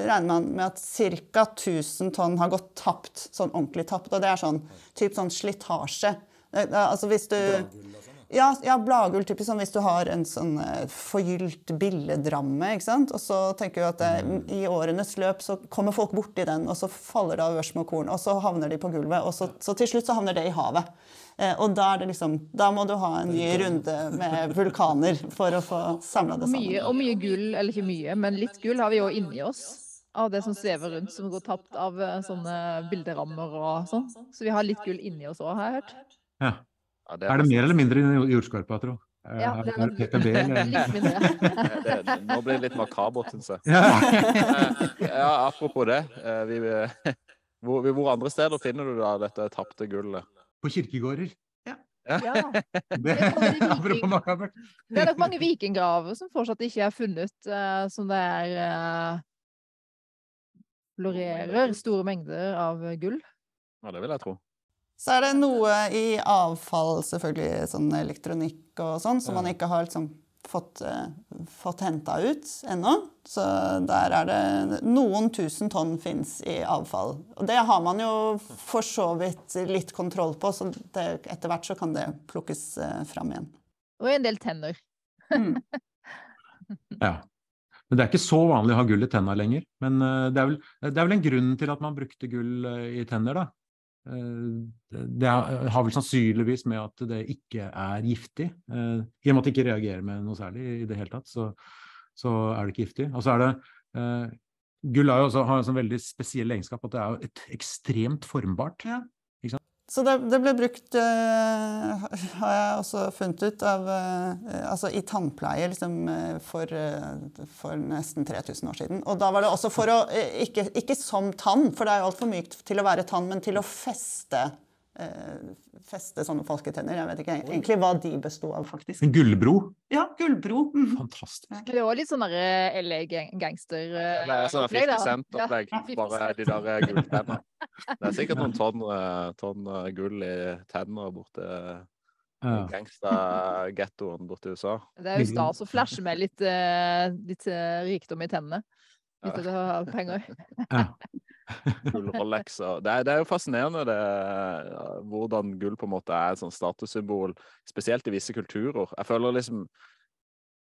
regner man med at ca. 1000 tonn har gått tapt, sånn ordentlig tapt. Og det er sånn, typ sånn slitasje. Altså hvis du ja, ja bladgull typisk sånn hvis du har en sånn uh, forgylt billedramme. ikke sant? Og så tenker vi at det, i årenes løp så kommer folk borti den, og så faller det av ørsmå korn, og så havner de på gulvet, og så, så, til slutt så havner det i havet. Eh, og da, er det liksom, da må du ha en ny runde med vulkaner for å få samla det sammen. Mye, og mye gull, eller ikke mye, men litt gull har vi jo inni oss. Av det som svever rundt, som går tapt av sånne bilderammer og sånn. Så vi har litt gull inni oss òg, har jeg hørt. Ja. Ja, det er, er, det mer eller mindre i jordskorpa, tro? Ja, det er, PPB, litt mindre. det, nå blir det litt makabert, syns jeg. Ja. ja, apropos det. Eh, vi, hvor, hvor, andre steder finner du da dette tapte gullet? På kirkegårder. Ja. ja. Det, er det er nok mange vikinggraver som fortsatt ikke er funnet, uh, som det er uh, florerer store mengder av gull. Ja, det vil jeg tro. Så er det noe i avfall, selvfølgelig, sånn elektronikk og sånn, som man ikke har liksom fått, uh, fått henta ut ennå. Så der er det Noen tusen tonn fins i avfall. Og det har man jo for så vidt litt kontroll på, så det, etter hvert så kan det plukkes uh, fram igjen. Og en del tenner. Mm. ja. Men det er ikke så vanlig å ha gull i tenna lenger. Men uh, det er, vel, det er vel en grunn til at man brukte gull i tenner, da. Eh, det har vel sannsynligvis med at det ikke er giftig. Eh, I og med at det ikke reagerer med noe særlig i det hele tatt, så, så er det ikke giftig. Og så er det uh, Gull har jo også har en sånn veldig spesiell egenskap at det er et ekstremt formbart. Ja. Så det, det, ble brukt, uh, har jeg også funnet ut, av, uh, altså i tannpleie liksom, uh, for, for, nesten 3000 år siden. Og da var det også for å Ikke, ikke som tann, for det er jo altfor mykt til å være tann, men til å feste Eh, feste sånne falske tenner. Jeg vet ikke egentlig hva de besto av, faktisk. En gullbro? Ja, gullbro. Mm. Fantastisk. Det var litt sånn eh, LA-gangster Det er sånn 50 Cent-opplegg, bare de der eh, gulltennene. Det er sikkert noen tonn, tonn gull i tennene borte ja. gangstergettoen borte i USA. Det er jo stas å flashe med litt, litt rikdom i tennene. Hvis du har penger. Ja. Gull og Det, det, er jo fascinerende det, hvordan gull på en måte er et sånn statussymbol, spesielt i visse kulturer. Jeg føler liksom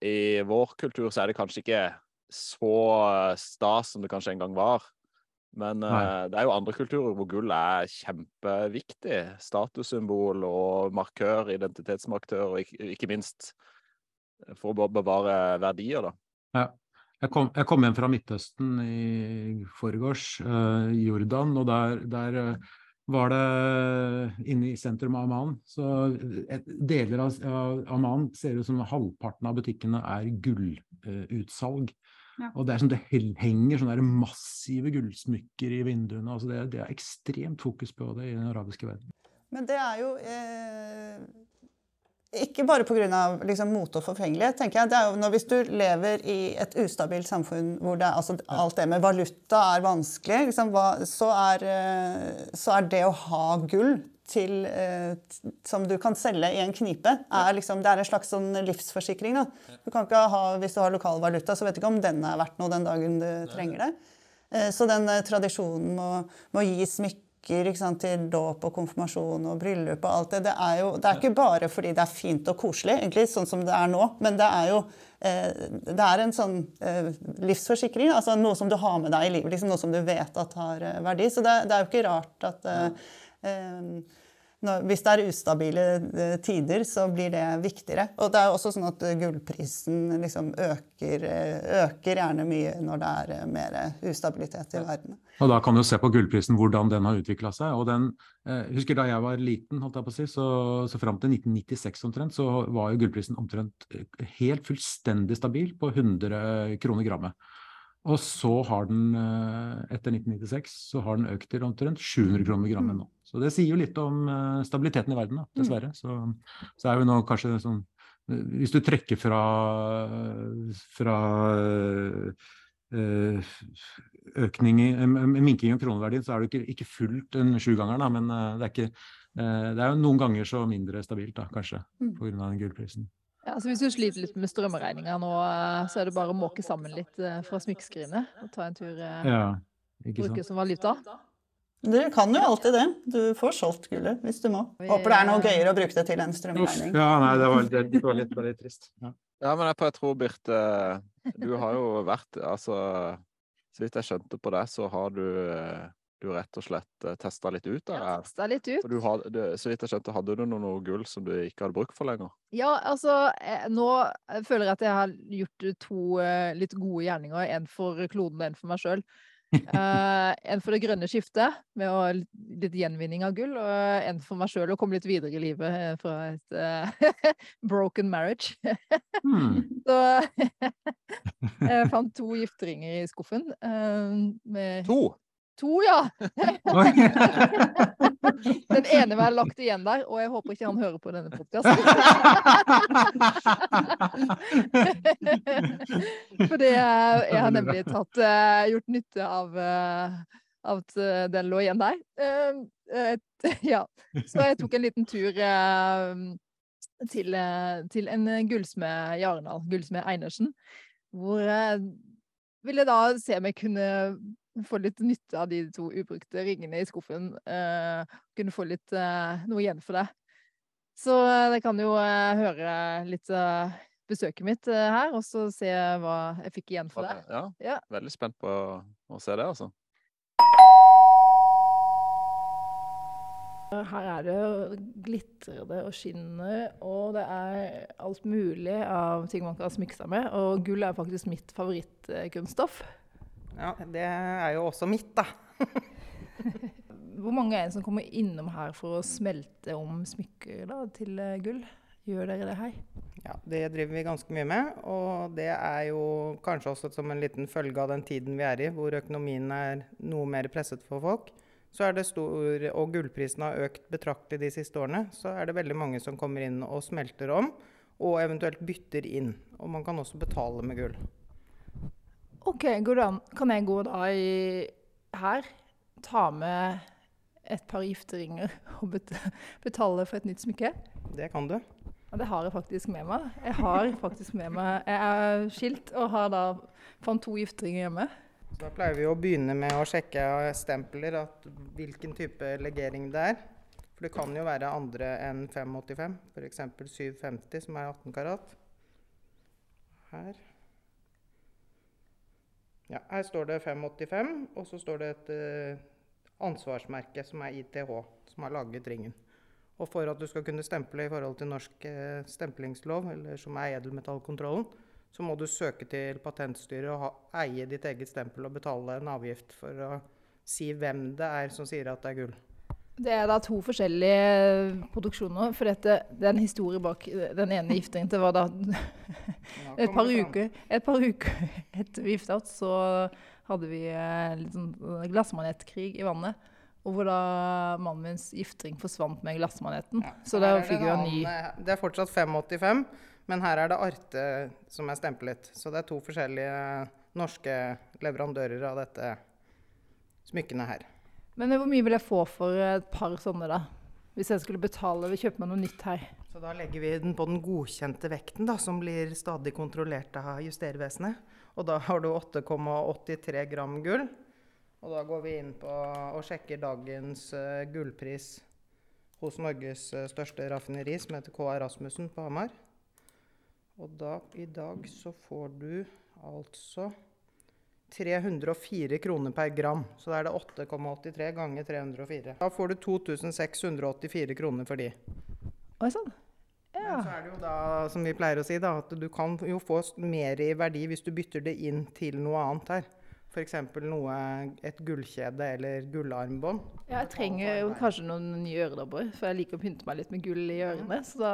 I vår kultur så er det kanskje ikke så stas som det kanskje en gang var. Men uh, det er jo andre kulturer hvor gull er kjempeviktig. Statussymbol og markør, identitetsmarkør, og ikke, ikke minst for å bevare verdier, da. Ja. Jeg kom, jeg kom, hjem fra Midtøsten i forgårs, uh, Jordan, og der, der uh, var det inne i sentrum av Amman. Så et, deler av, Amman ser ut som halvparten av butikkene er gullutsalg. Uh, ja. Og det, er som det henger sånne massive gullsmykker i vinduene. Altså det, det, er ekstremt fokus på det i den arabiske verden. Men det er jo eh ikke bare pga. Liksom, mote og forfengelighet. tenker jeg. Det jo når Hvis du lever i et ustabilt samfunn hvor det, altså, alt det med valuta er vanskelig, liksom, hva, så, er, eh, så, er, det å ha gull til, eh, som du kan selge i en knipe, er liksom, det er en slags sånn livsforsikring. Da. Du kan ikke ha, Hvis du har lokal valuta, så vet du ikke om den er verdt noe den dagen du trenger det. Eh, så den tradisjonen med å gi smykker smykker til dåp og konfirmasjon og bryllup og alt det. Det er jo det er ikke bare fordi det er fint og koselig, egentlig, sånn som det er nå, men det er jo eh, det er en sånn eh, livsforsikring. altså Noe som du har med deg i livet. Liksom, noe som du vet at har eh, verdi. Så det, det er jo ikke rart at eh, eh, hvis det er ustabile eh, tider, så blir det viktigere. Og det er også sånn at gullprisen liksom øker, øker, gjerne mye når det er mer ustabilitet i verden. Og Da kan du se på gullprisen hvordan den har utvikla seg. og den, eh, husker Da jeg var liten, holdt jeg på å si, så, så fram til 1996 omtrent, så var jo gullprisen omtrent eh, helt fullstendig stabil på 100 kroner grammet. Og så har den, eh, etter 1996, så har den økt til omtrent 700 kroner grammet nå. Så det sier jo litt om eh, stabiliteten i verden, da, dessverre. Så, så er vi nå kanskje sånn Hvis du trekker fra, fra eh, økning i minking av kroneverdien, så er det ikke, ikke fullt en sjuganger, da, men det er ikke det er jo noen ganger så mindre stabilt, da, kanskje, Mm. pga. den gullprisen. Ja, altså Hvis du sliter litt med strømregninga nå, så er det bare å måke sammen litt fra smykkeskrinet og ta en tur Ja, ikke bruke sant. som valuta. Du kan jo alltid det. Du får solgt gullet hvis du må. Håper det er noe gøyere å bruke det til enn Uff, strømregning. ja, nei, det var, det, det var litt, det var litt trist. Ja. Ja, men jeg, tror, Birte, du har jo vært Altså, så vidt jeg skjønte på det, så har du, eh, du rett og slett testa litt ut det. Ja. Litt ut. For du så vidt jeg skjønte, hadde du noe, noe gull som du ikke hadde bruk for lenger? Ja, altså eh, Nå føler jeg at jeg har gjort to eh, litt gode gjerninger. En for kloden og en for meg sjøl. en for det grønne skiftet, med å, litt, gjenvinning av gull. Og en for meg sjøl å komme litt videre i livet eh, fra et uh, broken marriage. Hmm. Så jeg fant to gifteringer i skuffen. Uh, med To! To, ja! Den ene var lagt igjen der, og jeg håper ikke han hører på denne podkasten. For det, jeg har nemlig tatt, eh, gjort nytte av, eh, at den lå igjen der. Eh, ja. Så jeg tok en liten tur til, til en gullsmed i Arendal, gullsmed Einersen, hvor jeg ville da se om jeg kunne få litt nytte av de to ubrukte ringene i skuffen. eh, kunne få litt eh, noe igjen for det. Så eh, dere kan jo eh, høre litt av besøket mitt eh, her, og så se hva jeg fikk igjen for det. Ja, Ja. veldig spent på å, å se det, altså. Her er det glitrende og skinner, og det er alt mulig av ting man kan smykke seg med. Og gull er faktisk mitt favorittkunststoff. Ja, det er jo også mitt, da. Hvor mange er det som kommer innom her for å smelte om smykker da, til eh, gull? Gjør dere det her? Ja, Det driver vi ganske mye med. Og det er jo kanskje også som en liten følge av den tiden vi er i, hvor økonomien er noe mer presset for folk. Så er det stor, Og gullprisen har økt betraktelig de siste årene. Så er det veldig mange som kommer inn og smelter om, og eventuelt bytter inn. Og man kan også betale med gull. OK, går det an? Kan jeg gå da i her, ta med et par gifteringer og betale for et nytt smykke? Det kan du. Ja, det har jeg faktisk med meg. Jeg har faktisk med meg Jeg er skilt og har da fant to gifteringer hjemme. Så da pleier vi å begynne med å sjekke stempler, at hvilken type legering det er. For det kan jo være andre enn 585, f.eks. 750, som er 18 karat. Her. Ja, her står det 585, og så står det et eh, ansvarsmerke som er ITH, som har laget ringen. Og for at du skal kunne stemple i forhold til norsk eh, stemplingslov, eller som er edelmetallkontrollen, så må du søke til Patentstyret og ha, eie ditt eget stempel og betale en avgift for å si hvem det er som sier at det er gull. Det er da to forskjellige produksjoner. For dette, det er en historie bak den ene gifteringen. Var da et par uker, et par uker etter vi gifta oss, så hadde vi eh, litt sånn glassmanetkrig i vannet. Og hvor da mannen mins giftering forsvant med glassmaneten. Ja, Så da fikk vi en ny eh, Det er fortsatt 585, men her er det Arte som er stemplet. Så det er to forskjellige norske leverandører av dette smykkene her. Men hvor mye vil jeg få for et par sånne, da? Hvis jeg skulle betale ved kjøpe meg noe nytt her. Så da legger vi den på den godkjente vekten, da, som blir stadig kontrollert av Justervesenet. Og da har du 8,83 gram gull. Og da går vi inn på og sjekker dagens uh, gullpris hos Norges uh, største raffineri, som heter KA Rasmussen på Hamar. Og da, i dag så får du altså 304 kroner per gram. Så da er det 8,83 ganger 304. Da får du 2684 kroner for de. Oi sann. Men så er det jo da, som vi pleier å si, da, at du kan jo få mer i verdi hvis du bytter det inn til noe annet her. F.eks. noe, et gullkjede eller gullarmbånd. Ja, jeg trenger jo kanskje noen nye øredobber, for jeg liker å pynte meg litt med gull i ørene. Så da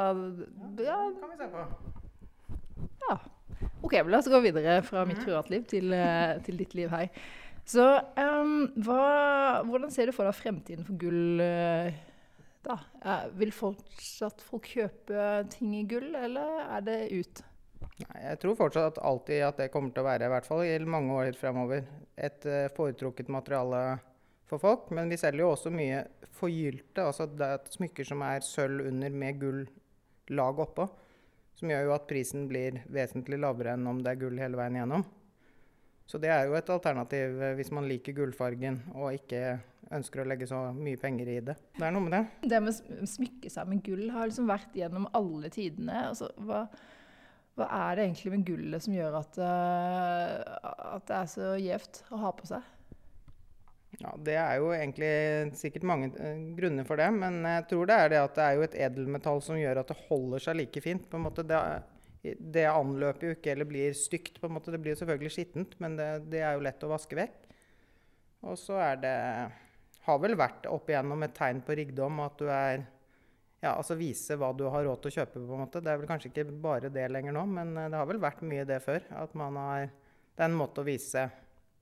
Ja, kan vi se på. OK, la oss gå videre fra mitt privatliv til, eh, til ditt liv her. Så um, hva, hvordan ser du for deg fremtiden for gull eh, da? Eh, vil fortsatt folk kjøpe ting i gull, eller er det ut? Nei, jeg tror fortsatt at alltid at det kommer til å være, i hvert fall i mange år fremover, et foretrukket materiale for folk. Men vi selger jo også mye forgylte, altså det er smykker som er sølv under med gull-lag oppå. Som gjør jo at prisen blir vesentlig lavere enn om det er gull hele veien igjennom. Så det er jo et alternativ eh, hvis man liker gullfargen og ikke ønsker å legge så mye penger i det. Det er noe med det. Det med å smykke seg med gull har liksom vært gjennom alle tidene. Altså, hva, hva, er det egentlig med gullet som gjør at, uh, at det er så gjevt å ha på seg? Ja, Det er jo egentlig sikkert mange uh, grunner for det, men jeg tror det er det at det er jo et edelmetall som gjør at det holder seg like fint. på en måte. Det det anløper jo ikke eller blir stygt. på en måte. Det blir jo selvfølgelig skittent, men det, det er jo lett å vaske vekk. Og så er det Har vel vært opp igjennom et tegn på rikdom at du er ja, altså vise hva du har råd til å kjøpe. på en måte. Det er vel kanskje ikke bare det lenger nå, men eh, det har vel vært mye det før. At man har Det er en måte å vise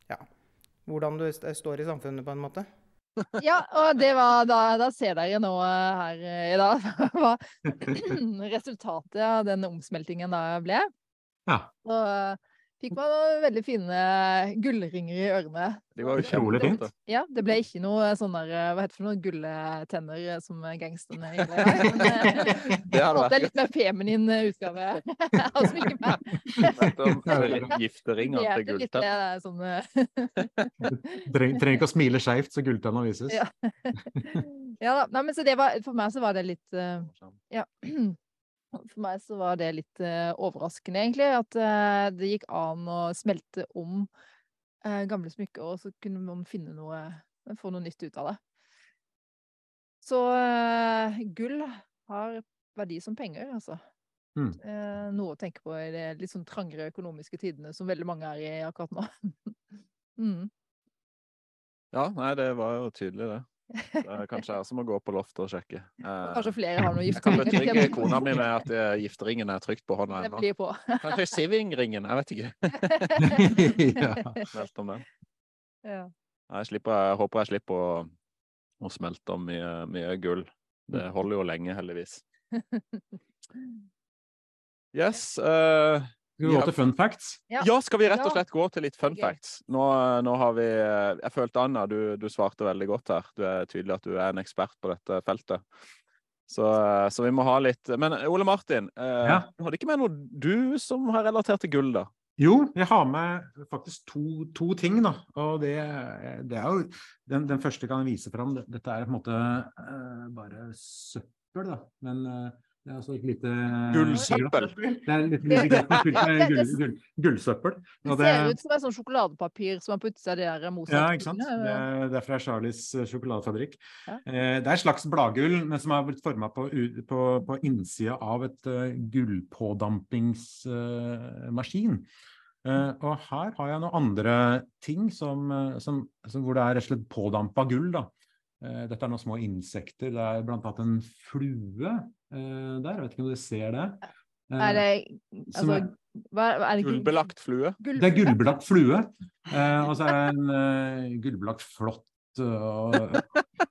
ja, hvordan du står i samfunnet, på en måte. Ja, og det var da, da ser dere nå eh, her eh, i dag hva resultatet av den omsmeltingen da ble. Ja. Så fikk man veldig fine gullringer i ørene. De var Utrolig fint. Ja, det ble ikke noe sånn der Hva heter det for noe? Gulletenner som gangsterne har. Eh, Det hadde det er vært litt mer feminin utgave av smykket. Gifteringer til det gulltenn. det sånn eh, trenger ikke å smile skeivt så gulltenna vises. Ja. Ja da. Nei, men så det var For meg så var det litt uh, Ja. For meg så var det litt eh, overraskende, egentlig. At eh, det gikk an å smelte om eh, gamle smykker, og så kunne man finne noe Få noe nytt ut av det. Så gull har verdi som penger, altså. Mm. Noe å tenke på i de litt sånn trangere økonomiske tidene som veldig mange er i akkurat nå. mm. Ja, nei, det var jo tydelig, det. Det kanskje jeg som må gå på loftet og sjekke. Eh, Kanskje flere har noe jeg kan gifteringer. betrygge kona mi med at eh, gifteringen er trygt på hånda ennå. Kanskje Siving-ringen, jeg vet ikke. ja. Smelt om den. ja. Jeg, slipper, jeg håper jeg slipper å, å smelte om mye, mye gull. Det holder jo lenge, heldigvis. Yes. eh, Skal vi gå til fun facts? Ja. ja, skal vi rett og slett gå til litt fun facts? Nå, nå har vi eh, Jeg følte, Anna, du, du svarte veldig godt her. Du er tydelig at du er en ekspert på dette feltet. Så, eh, så vi må ha litt Men Ole Martin, eh, Ja. du ikke med noe du som har relatert til gull, da? Jo, jeg har med faktisk to, to ting, da. Og det, det er jo den, den første kan jeg vise fram. Dette er på en måte eh, bare søppel, da. Men eh, det er altså et lite Gullsøppel. Det er litt med gull, gull, gullsøppel. Det ser ut som et sånn sjokoladepapir som har puttet seg de der Mozart. Ja, ikke sant? Det er, det er fra Charlies eh, sjokoladefabrikk. Ja. Eh, det er et slags bladgull, men som har blitt forma på, på, på innsida av et uh, gullpådampingsmaskin. Uh, og her har jeg noen andre ting som, eh, som, som, hvor det er rett og slett pådampa gull. da. Eh, dette er noen små insekter. Det er blant annet en flue eh, der. Jeg vet ikke om dere ser det. Uh, Er det altså er- hva, er det Gullbelagt flue? gull- det er gullbelagt flue, Uh, og så er det en uh, gullbelagt flått og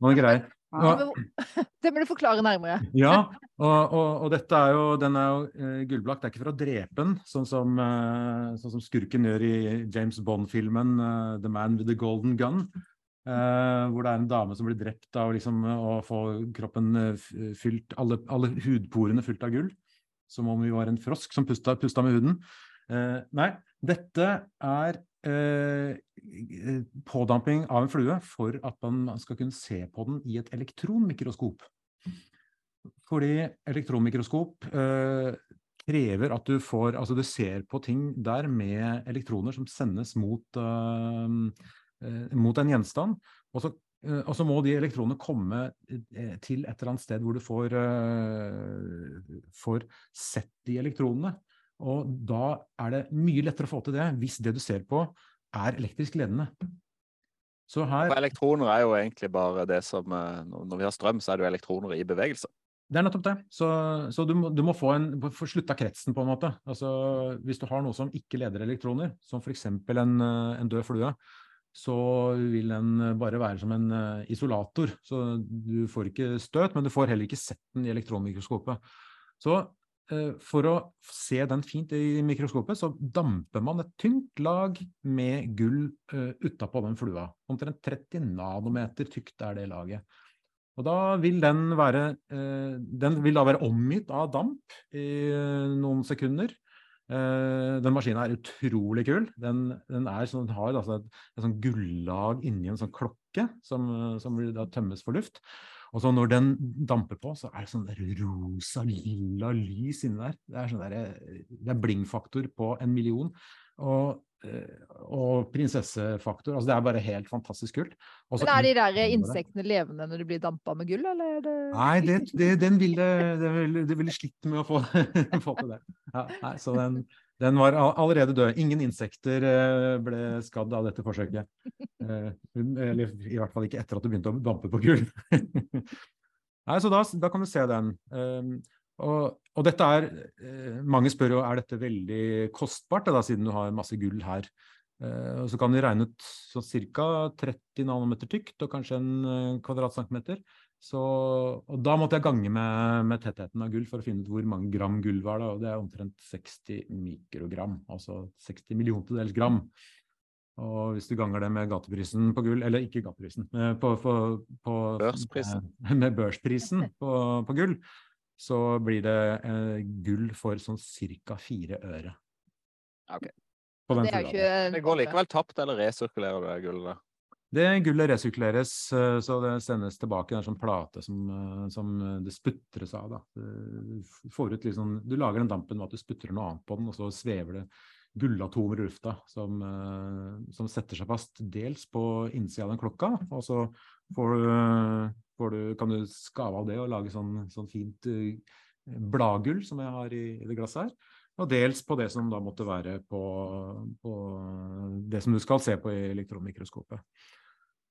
noen greier. Ja, Og, Det må du forklare nærmere. ja, og, og, og dette er jo, den er jo eh, gullbelagt. Det er ikke for å drepe den, sånn som, eh, sånn som skurken gjør i James Bond-filmen eh, 'The Man with the Golden Gun'. Eh, hvor det er en dame som blir drept av liksom, å få kroppen eh, fylt, alle, alle hudporene fylt av gull. Som om vi var en frosk som pusta, pusta med huden. Uh, nei, dette er uh, pådamping av en flue for at man skal kunne se på den i et elektronmikroskop. Fordi elektronmikroskop krever at du får Altså du ser på ting der med elektroner som sendes mot, mot en gjenstand. Og så, eh, og så må de elektronene komme eh, til et eller annet sted hvor du får, eh, får sett de elektronene. Og da er det mye lettere å få til det hvis det du ser på, er elektrisk ledende. Så her For elektroner er jo egentlig bare det som eh, Når vi har strøm, så er det jo elektroner i bevegelse. Det er nettopp det. Så, så du, må, du må få, en, få slutta kretsen, på en måte. Altså, hvis du har noe som ikke leder elektroner, som f.eks. En, eh, en død flue, så vil den bare være som en eh, isolator. Så du får ikke støt, men du får heller ikke sett den i elektronmikroskopet. Så eh, for å se den fint i mikroskopet, så damper man et tynt lag med gull utapå den flua. Omtrent 30 nanometer tykt er det laget. Og da vil den være Den vil da være omgitt av damp i noen sekunder. Uh, den maskinen er utrolig kul. Den, den, sånn, den har altså et, et sånn gullag inni en sånn klokke som, som tømmes for luft. Og så når den damper på, så er det sånn der rosa, lilla lys inni der. Det er, sånn der, det er blingfaktor på en million. Og, eh, og prinsessefaktor. Altså det er bare helt fantastisk kult. Også Men Er de der insektene levende når de blir dampa med gull, eller? Det... Nei, det, det, den ville, det ville, det ville slitt med å få, få til det. Ja, nei, så den, den var allerede død. Ingen insekter eh, ble skadd av dette forsøket. Eh, eller i hvert fall ikke etter at det begynte å dampe på gull. Nei, så da, da, kan du se den. Og, og, dette er eh, Mange spør jo er dette veldig kostbart, da, siden du har masse gull her. Og så kan vi regne ut sånn ca. 30 nanometer tykt og kanskje en kvadratcentimeter. Så, og da måtte jeg gange med, med, tettheten av gull for å finne ut hvor mange gram gull var. Da, og det er omtrent 60 mikrogram, altså 60 milliontedels gram. Og hvis du ganger det med gateprisen på gull, eller ikke gateprisen, på, på, på, børsprisen. Med, med børsprisen på, på, gull, så blir det eh, gull for sånn ca. fire øre. Okay. Det, ikke... det, går likevel tapt, eller resirkulerer du det gullet? Det gullet resirkuleres, eh, så det sendes tilbake. Det er en sånn plate som, eh, som det sputres av. Da. Du, får ut liksom, du lager den dampen med at du sputrer noe annet på den, og så svever det gullatomer i lufta som, eh, som, setter seg fast dels på innsida av den klokka, og så får du, får du, kan du skave av det og lage sånn, sånn fint bladgull som jeg har i, i det glasset her. Og dels på det som da måtte være på, på det som du skal se på i elektronmikroskopet.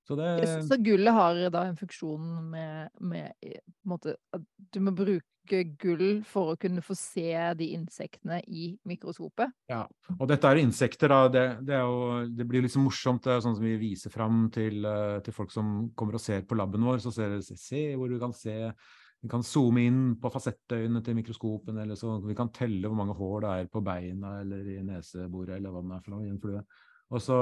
Så, det... så, gullet har da en funksjon med, med måte, at du må bruke gull for å kunne få se de insektene i mikroskopet? Ja, og dette er insekter, da. Det, det, jo, det blir liksom morsomt. Det er sånn som vi viser fram til, eh, til folk som kommer og ser på laben vår. Så ser de se hvor du kan se vi kan zoome inn på fasettøyene til mikroskopen, eller så vi kan telle hvor mange hår det er på beina eller i neseboret eller hva det er for noe i en flue. Og så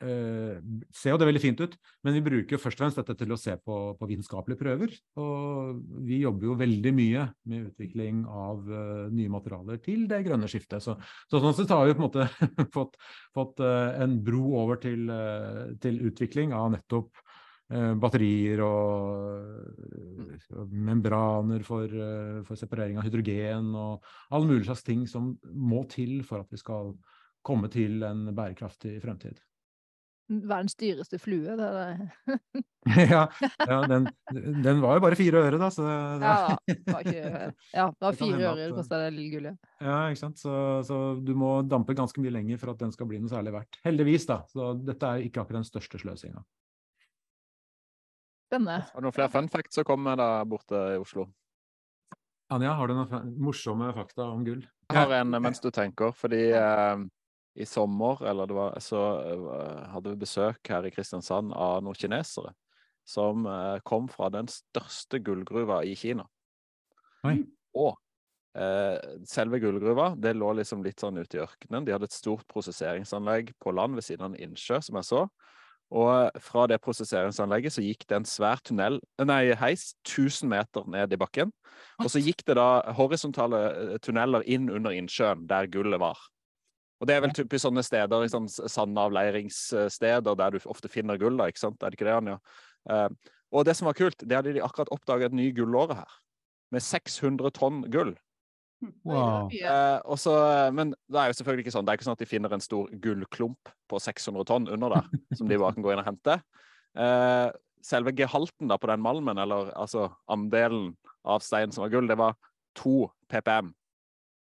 eh, ser jo det veldig fint ut, men vi bruker jo først og fremst dette til å se på, på vitenskapelige prøver. Og vi jobber jo veldig mye med utvikling av uh, nye materialer til det grønne skiftet. Så, så sånn sett har vi på en måte fått, fått uh, en bro over til, uh, til utvikling av nettopp batterier og membraner for, for separering av hydrogen og alle mulige slags ting som må til for at vi skal komme til en bærekraftig fremtid. Verdens dyreste flue, det er det. ja, ja den, den, var jo bare fire øre, da. Så det, ja, det var, ikke, ja, det var fire øre det kosta det lille gullet. Ja, ikke sant. Så, så, du må dampe ganske mye lenger for at den skal bli noe særlig verdt. Heldigvis, da. Så dette er ikke akkurat den største sløsinga. Spennende. Har du noen flere fun facts som kommer da borte i Oslo? Anja, har du noen morsomme fakta om gull? Jeg har en mens du tenker, fordi eh, i sommer, eller det var, så uh, hadde vi besøk her i Kristiansand av noen kinesere som uh, kom fra den største gullgruva i Kina. Oi. Og eh, selve gullgruva det lå liksom litt sånn ute i ørkenen. De hadde et stort prosesseringsanlegg på land ved siden av en innsjø, som jeg så. Og fra det prosesseringsanlegget så gikk det en svær tunnel, nei, heis 1000 meter ned i bakken. Og så gikk det da horisontale tunneler inn under innsjøen, der gullet var. Og det er vel typisk sånne steder, sånn sandavleiringssteder der du ofte finner gull, da, ikke sant? Er det ikke det, Anja? Uh, og det som var kult, det hadde de akkurat oppdaget et ny gullåre her. Med 600 tonn gull. Wow. Uh, også, men det er jo selvfølgelig ikke sånn. Det er ikke sånn at de finner en stor gullklump på 600 tonn under der, som de bare kan gå inn og hente. Uh, selve gehalten da på den malmen, eller altså andelen av stein som var gull, det var 2 ppm.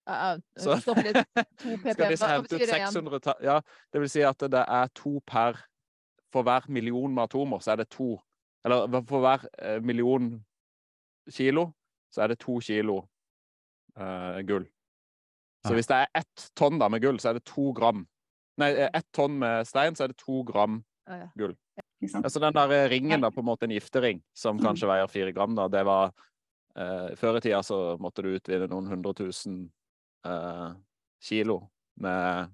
Uh, uh, Stopp litt. To ppm. Skal de hente ut 600 Ja, det vil si at det er to per For hver million med atomer, så er det to Eller for hver eh, million kilo, så er det to kilo uh, gull. Så hvis det er ett tonn da med gull, så er det to gram Nei, ett tonn med stein, så er det to gram ja. gull. Altså den der ringen, da, på en måte en giftering, som kanskje veier fire gram, da, det var eh, Før i tida så måtte du utvinne noen hundre tusen eh, kilo med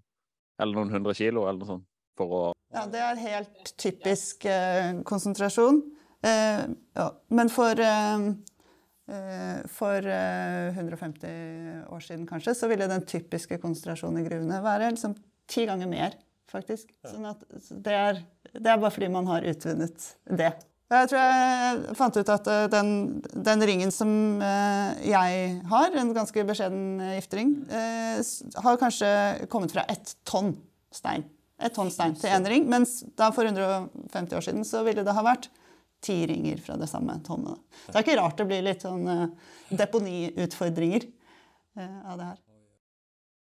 Eller noen hundre kilo, eller noe sånt, for å Ja, det er helt typisk eh, konsentrasjon. Eh, ja. Men for, eh, eh, for eh, 150 år siden kanskje, så ville den typiske konsentrasjonen i gruvene være liksom ti ganger mer, faktisk. Sånn at det er, det er bare fordi man har utvunnet det. Jeg tror jeg fant ut at eh, den, den ringen som eh, jeg har, en ganske beskjeden eh, giftering, har kanskje kommet fra ett tonn stein. Et tonn stein til én ring, mens da for 150 år siden så ville det ha vært ti ringer fra det samme tonnet. Det er ikke rart det blir litt sånn deponiutfordringer av det her.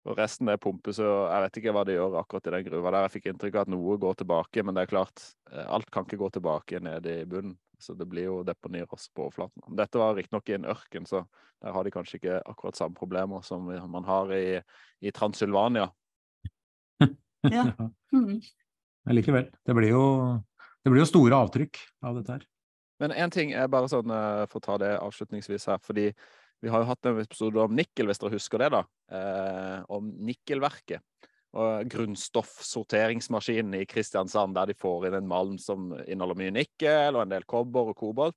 Og resten det pumpes, og jeg vet ikke hva de gjør akkurat i den gruva der. Jeg fikk inntrykk av at noe går tilbake, men det er klart, eh, alt kan ikke gå tilbake ned i bunnen. Så det blir jo deponier også på overflaten. Dette var riktignok i en ørken, så der har de kanskje ikke akkurat samme problemer som man har i, i Transylvania. Ja. Mm. Men likevel. Det blir, jo, det blir jo store avtrykk av dette her. Men én ting er bare sånn, eh, for å ta det avslutningsvis her, fordi vi har jo hatt en episode om nikkel, hvis dere husker det, da. Eh, om nikkelverket. Og grunnstoffsorteringsmaskinen i Kristiansand, der de får inn en malm som inneholder mye nikkel og en del kobber og kobolt.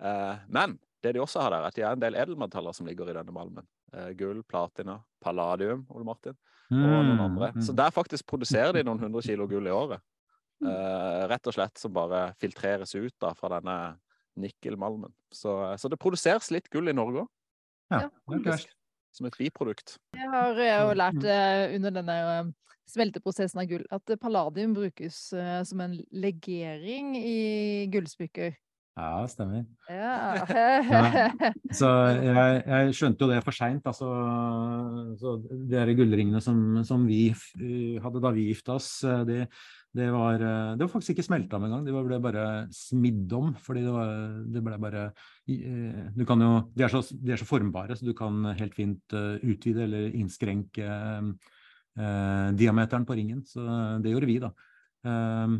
Eh, men det de også har der, er at de har en del edelmetaller som ligger i denne malmen. Eh, gull, platina, palladium, Ole Martin, og noen Mm, andre. Så der faktisk produserer de noen hundre kilo gull i året. Eh, rett og slett som bare filtreres ut da fra denne nikkelmalmen. Så, så det produseres litt gull i Norge òg, Ja, Ja, det er ikke verst. som et biprodukt. Jeg har eh, jo lært eh, under denne eh, smelteprosessen av gull at palladium brukes som en legering i gullsmykker. Ja, stemmer. Ja. Så jeg, jeg skjønte jo det for seint. Altså, så de gullringene som, som vi hadde da vi gifta oss, eh, det, det, var, eh, det var faktisk ikke smelta med en gang. De ble bare smidd om. Fordi det, var, det ble bare eh, du kan jo, de, er så, de er så formbare, så du kan helt fint eh, utvide eller innskrenke eh, diameteren på ringen. Så det gjorde vi, da. Eh,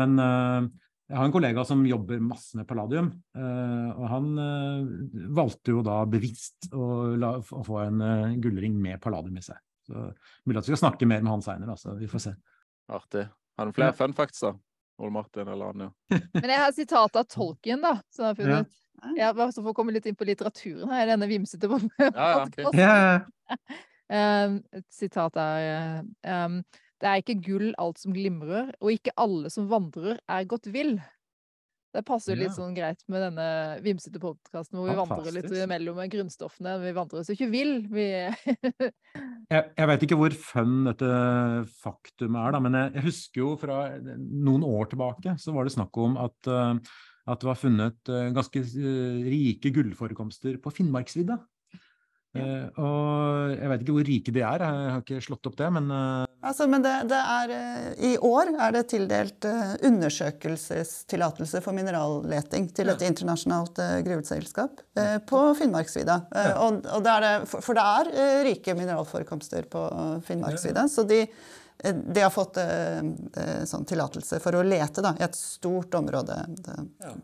men eh, jeg har en kollega som jobber masse med palladium, og han valgte jo da bevisst å, la, å få en gullring med palladium i seg. Så Mulig at vi skal snakke mer med han seinere, altså. Vi får se. Artig. Har du flere Ja. fun facts, da? Ole Martin eller Anja? Men jeg har sitat av Tolkien, da, som jeg har funnet. Ja, bare så for å komme litt inn på litteraturen her, denne vimsete pod- Ja, ja, ok. podcasten. Um, et sitat er um, Det er ikke gull alt som glimrer, og ikke alle som vandrer er gått vill. Det passer jo litt sånn greit med denne vimsete podkasten hvor vi vandrer litt mellom grunnstoffene. Vi vandrer oss jo ikke vill. Vi Jeg, jeg vet ikke hvor fun dette faktumet er, da, men jeg, jeg husker jo fra noen år tilbake så var det snakk om at, eh, at det var funnet eh, ganske eh, rike gullforekomster på Finnmarksvidda. Eh, og jeg vet ikke hvor rike de er, jeg har ikke slått opp det, men eh, Altså, men det, det er, eh, I år er det tildelt undersøkelsestillatelse for mineralleting til et internasjonalt gruveselskap på Finnmarksvidda. Ja. og, og det er det, for, for det er rike mineralforekomster på Finnmarksvidda. Så de, de har fått sånn tillatelse for å lete da, i et stort område, det,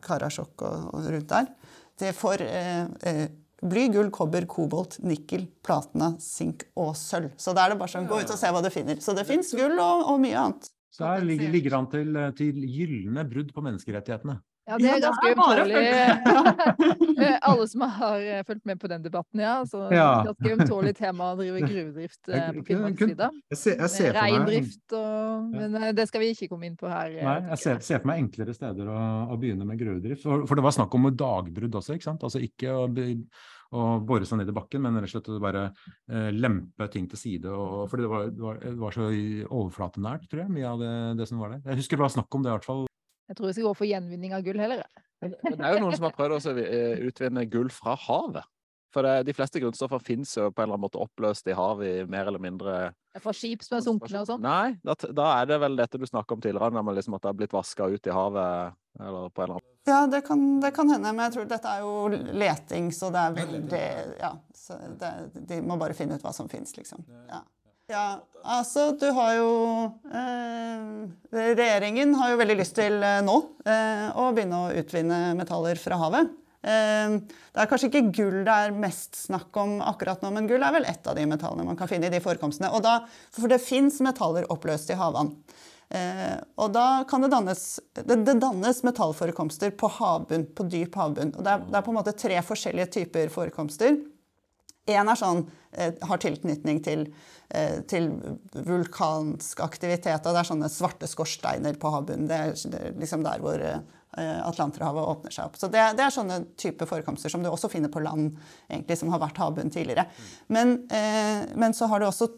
Karasjok og, og rundt der. Eh, eh, bly, gull, kobber, kobolt, nikkel, platene, sink og sølv. Så da er det bare sånn, gå ut og se hva du finner. Så det fins gull og, og mye annet. så her ligger, det an til, til gylne brudd på menneskerettighetene. Ja, det er ganske ømtålig. Eh, Alle som har eh, fulgt med på den debatten, ja. Så Ja. ganske ømtålig tema å drive gruvedrift eh, på meg Reindrift og Men det skal vi ikke komme inn på her. Nei, jeg ser, ser for meg enklere steder å, å begynne med gruvedrift. For, for det var snakk om dagbrudd også, ikke sant? Altså ikke å, å bore seg ned i bakken, men rett og slett å bare eh, lempe ting til side. Og, fordi det var, det, var, det var så overflatenært, tror jeg, mye av det, det som var der. Jeg husker det var snakk om det i hvert fall. Jeg tror ikke skal gå for gjenvinning av gull heller. Det er jo noen som har prøvd å eh, utvinne gull fra havet. For det, de fleste grunnstoffer finnes jo på en eller annen måte oppløst i havet i mer eller mindre Fra skip som er sunkne og sånn. Nei, da, da er det vel dette du snakka om tidligere, når liksom at det har blitt vaska ut i havet. Eller på en eller annen Ja, det kan, det kan hende, men jeg tror dette er jo leting, så det er veldig Ja. Så det, de må bare finne ut hva som fins, liksom. Ja. Ja, altså du har jo eh, Regjeringen har jo veldig lyst til eh, nå eh, å begynne å utvinne metaller fra havet. Eh, Det er kanskje ikke gull det er mest snakk om akkurat nå, men gull er vel ett av de metallene man kan finne i de forekomstene. Da, for det fins metaller oppløst i havvann. Eh, og da kan det dannes, det, det dannes metallforekomster på havbunn, på dyp havbunn. Og det er, det er på en måte tre forskjellige typer forekomster. En er sånn, eh, har tilknytning til, eh, til vulkansk aktivitet. og Det er sånne svarte skorsteiner på havbunnen. Det er, liksom der hvor eh, Atlanterhavet åpner seg opp. Så det, det er sånne type forekomster som du også finner på land, egentlig, som har vært havbunn tidligere. Men, men så har du også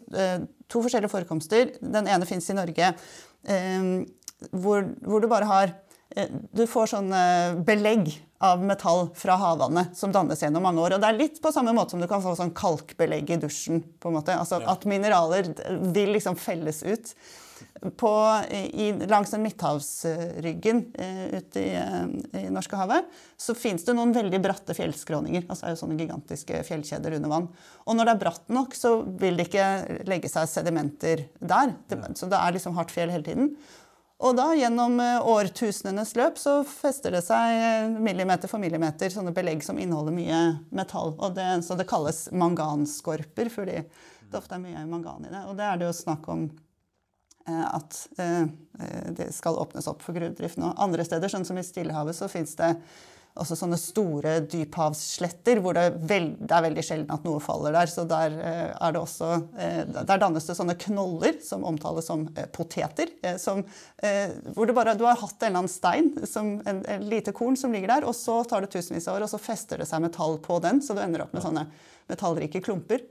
to forskjellige forekomster. Den ene fins i Norge, hvor, hvor du bare har Du får sånne belegg av metall fra havvannet som dannes gjennom mange år. Og det er litt på samme måte som du kan få sånn kalkbelegg i dusjen. på en måte. Altså At mineraler vil liksom felles ut. På, i, langs den midthavsryggen eh, ute i, eh, i Norskehavet så fins det noen veldig bratte fjellskråninger. altså det er jo sånne gigantiske fjellkjeder under vann. Og når det er bratt nok, så vil det ikke legge seg sedimenter der. Det, så det er liksom hardt fjell hele tiden. Og da gjennom eh, årtusenenes løp så fester det seg eh, millimeter for millimeter sånne belegg som inneholder mye metall. Og det, så det kalles manganskorper fordi det ofte er mye mangan i det. Og det er det jo snakk om eh, at det skal åpnes opp for gruvedrift nå. Andre steder, sånn som i Stillehavet, så fins det også sånne store dyphavssletter hvor det, er vel, det er veldig sjelden at noe faller der. Så der eh, er det også eh, Der dannes det sånne knoller som omtales som eh, poteter. Som, hvor bare, du har hatt en eller annen stein, som en, en lite korn som ligger der, og så tar det tusenvis av år, og så fester det seg metall på den, så du ender opp med sånne metallrike klumper.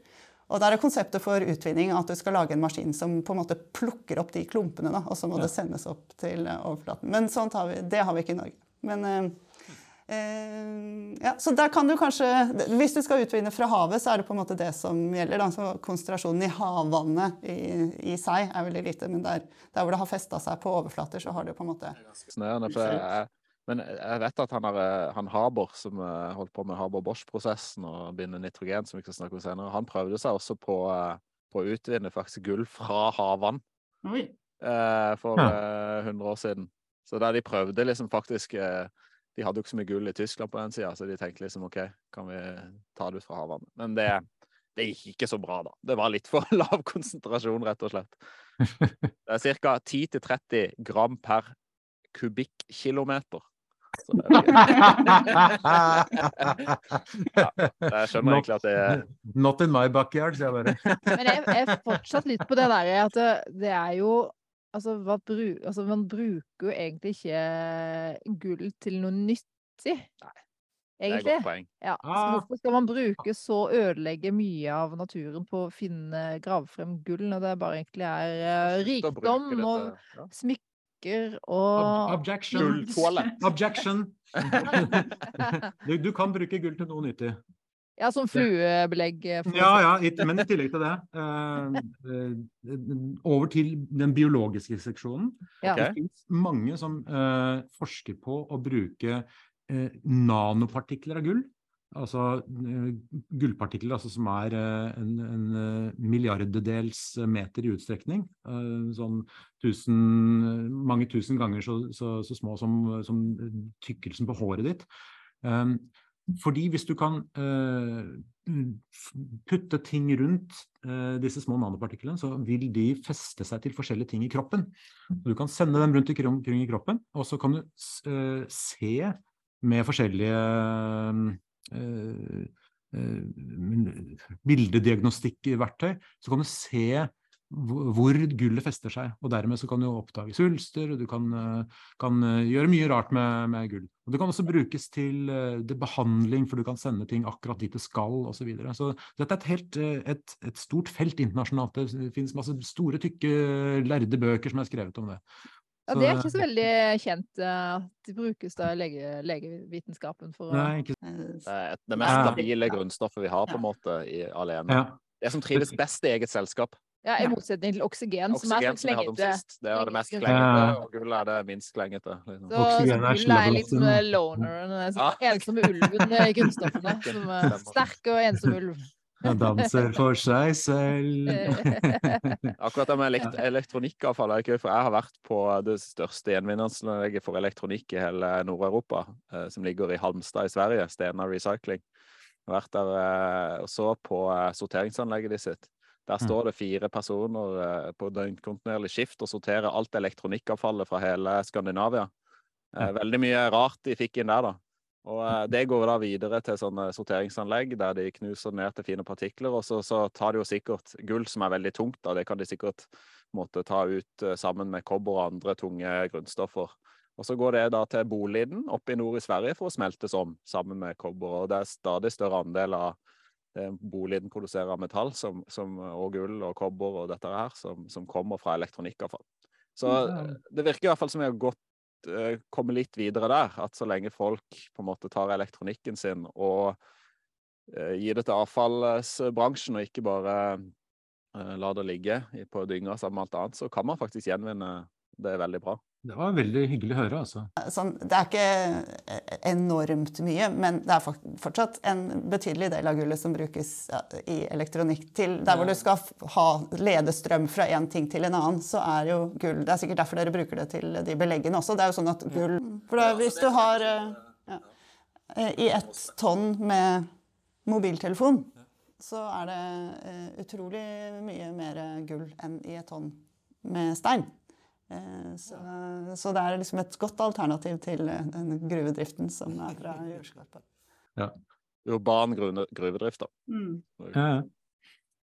Og der er konseptet for utvinning at du skal lage en maskin som på en måte plukker opp de klumpene, da, og så må det sendes opp til overflaten. Men sånt har vi, det har vi ikke i Norge. Men ja, så der kan du kanskje, Hvis du skal utvinne fra havet, så er det på en måte det som gjelder. Da. Så konsentrasjonen i havvannet i, i, seg er veldig lite. Men der, der hvor det har festa seg på overflater, så har det på en måte Fascinerende. For jeg, men jeg vet at han, har, han Haber, som eh, holdt på med Haber-Bosch-prosessen og binder nitrogen, som vi skal snakke om senere, han prøvde seg også på, eh, på å utvinne faktisk gull fra havvann eh, for ja. 100 år siden. Så der de prøvde liksom faktisk de hadde jo ikke så mye gull i Tyskland på den sida, så de tenkte liksom OK, kan vi ta det ut fra havvannet? Men det, det, gikk ikke så bra, da. Det var litt for lav konsentrasjon, rett og slett. Det er ca. 10-30 gram per kubikkkilometer. ja, jeg skjønner egentlig at det er Not in my backyard, sier jeg bare. Men jeg er fortsatt litt på det der at det, det er jo Altså, bru, altså, man bruker jo egentlig ikke gull til noe nyttig. Nei. Egentlig. Det er et godt poeng. Ja, så hvorfor skal man bruke så ødelegge mye av naturen på å finne, grave frem gull, når det bare egentlig er uh, rikdom og ja. smykker og Objection! Objection! du, du, kan bruke gull til noe nyttig. Ja, som fluebelegg? Eh, ja, ja, men i tillegg til det uh, uh, Over til den biologiske seksjonen. Ja. Det finnes mange som forsker på å bruke nanopartikler av gull. Altså gullpartikler altså, som er en, en milliardedels meter i utstrekning. sånn tusen, mange tusen ganger så, så, så små som, som, tykkelsen på håret ditt. Fordi hvis du kan uh, putte ting rundt uh, disse små nanopartiklene, så vil de feste seg til forskjellige ting i kroppen. Du kan sende dem rundt omkring i kroppen, og så kan du uh, se med forskjellige bildediagnostikkverktøy, så kan du se hvor gullet fester seg. Og dermed så kan du oppdage svulster, og du kan, eh, kan, eh, gjøre mye rart med, med, gull. Og Det kan også brukes til uh, behandling, for du kan sende ting akkurat dit det skal osv. Så, videre. så dette er et, helt, et, et, stort felt internasjonalt. Det finnes masse store, tykke, lærde bøker som er skrevet om det. Ja, Det er ikke så veldig kjent at det brukes da i lege, legevitenskapen for å Nei, ikke... Det er det mest stabile grunnstoffet vi har, på en måte, i, alene. Ja. Det som trives best i eget selskap. Ja, I motsetning til oksygen, oksygen som er så klengete. Det er det mest klengete, og gull er det minst klengete. Liksom. Så, så gull er litt som den ja. ensomme ulven i grunnstoffene. Som er sterk og ensom ulv. Han danser for seg selv. Akkurat det med elekt elektronikkavfall er gøy, for jeg har vært på det største gjenvinningsanlegget for elektronikk i hele Nord-Europa, eh, som ligger i Halmstad i Sverige, Stena Recycling. Jeg har vært der eh, og så på eh, sorteringsanlegget de sitt. Der står det fire personer eh, på døgnkontinuerlig skift og sorterer alt elektronikkavfallet fra hele Skandinavia. Eh, Veldig mye rart de fikk inn der, da. Og eh, det går da videre til sånne sorteringsanlegg der de knuser ned til fine partikler. Og så, så tar de jo sikkert gull som er veldig tungt, da. Det kan de sikkert måtte ta ut sammen med kobber og andre tunge grunnstoffer. Og så går det da til Boliden oppe i nord i Sverige for å smeltes om sammen med kobber. Og det er stadig større andel av det Boliden produserer metall, som, som, og gull og kobber og dette her, som, som kommer fra elektronikkavfall. Så eh, det virker i hvert fall som vi har gått eh, kommet litt videre der. At så lenge folk på en måte tar elektronikken sin og eh, gir det til avfallsbransjen, og ikke bare eh, lar det ligge på dynga sammen med alt annet, så kan man faktisk gjenvinne det veldig bra. Det var veldig hyggelig å høre, altså. Sånn, det er ikke eh, enormt mye, men det er fortsatt en betydelig del av gullet som brukes i elektronikk til Der hvor du skal ha ledestrøm fra en ting til en annen, så er jo gull Det er sikkert derfor dere bruker det til de beleggene også. Det er jo sånn at gull For da, hvis du har eh, ja, eh, I ett tonn med mobiltelefon, så er det utrolig mye mer gull enn i et tonn med stein. Eh, Så, så det er liksom et godt alternativ til eh, den gruvedriften som er fra jordskorpa. Urban gruvedrift, da. Mm. ja.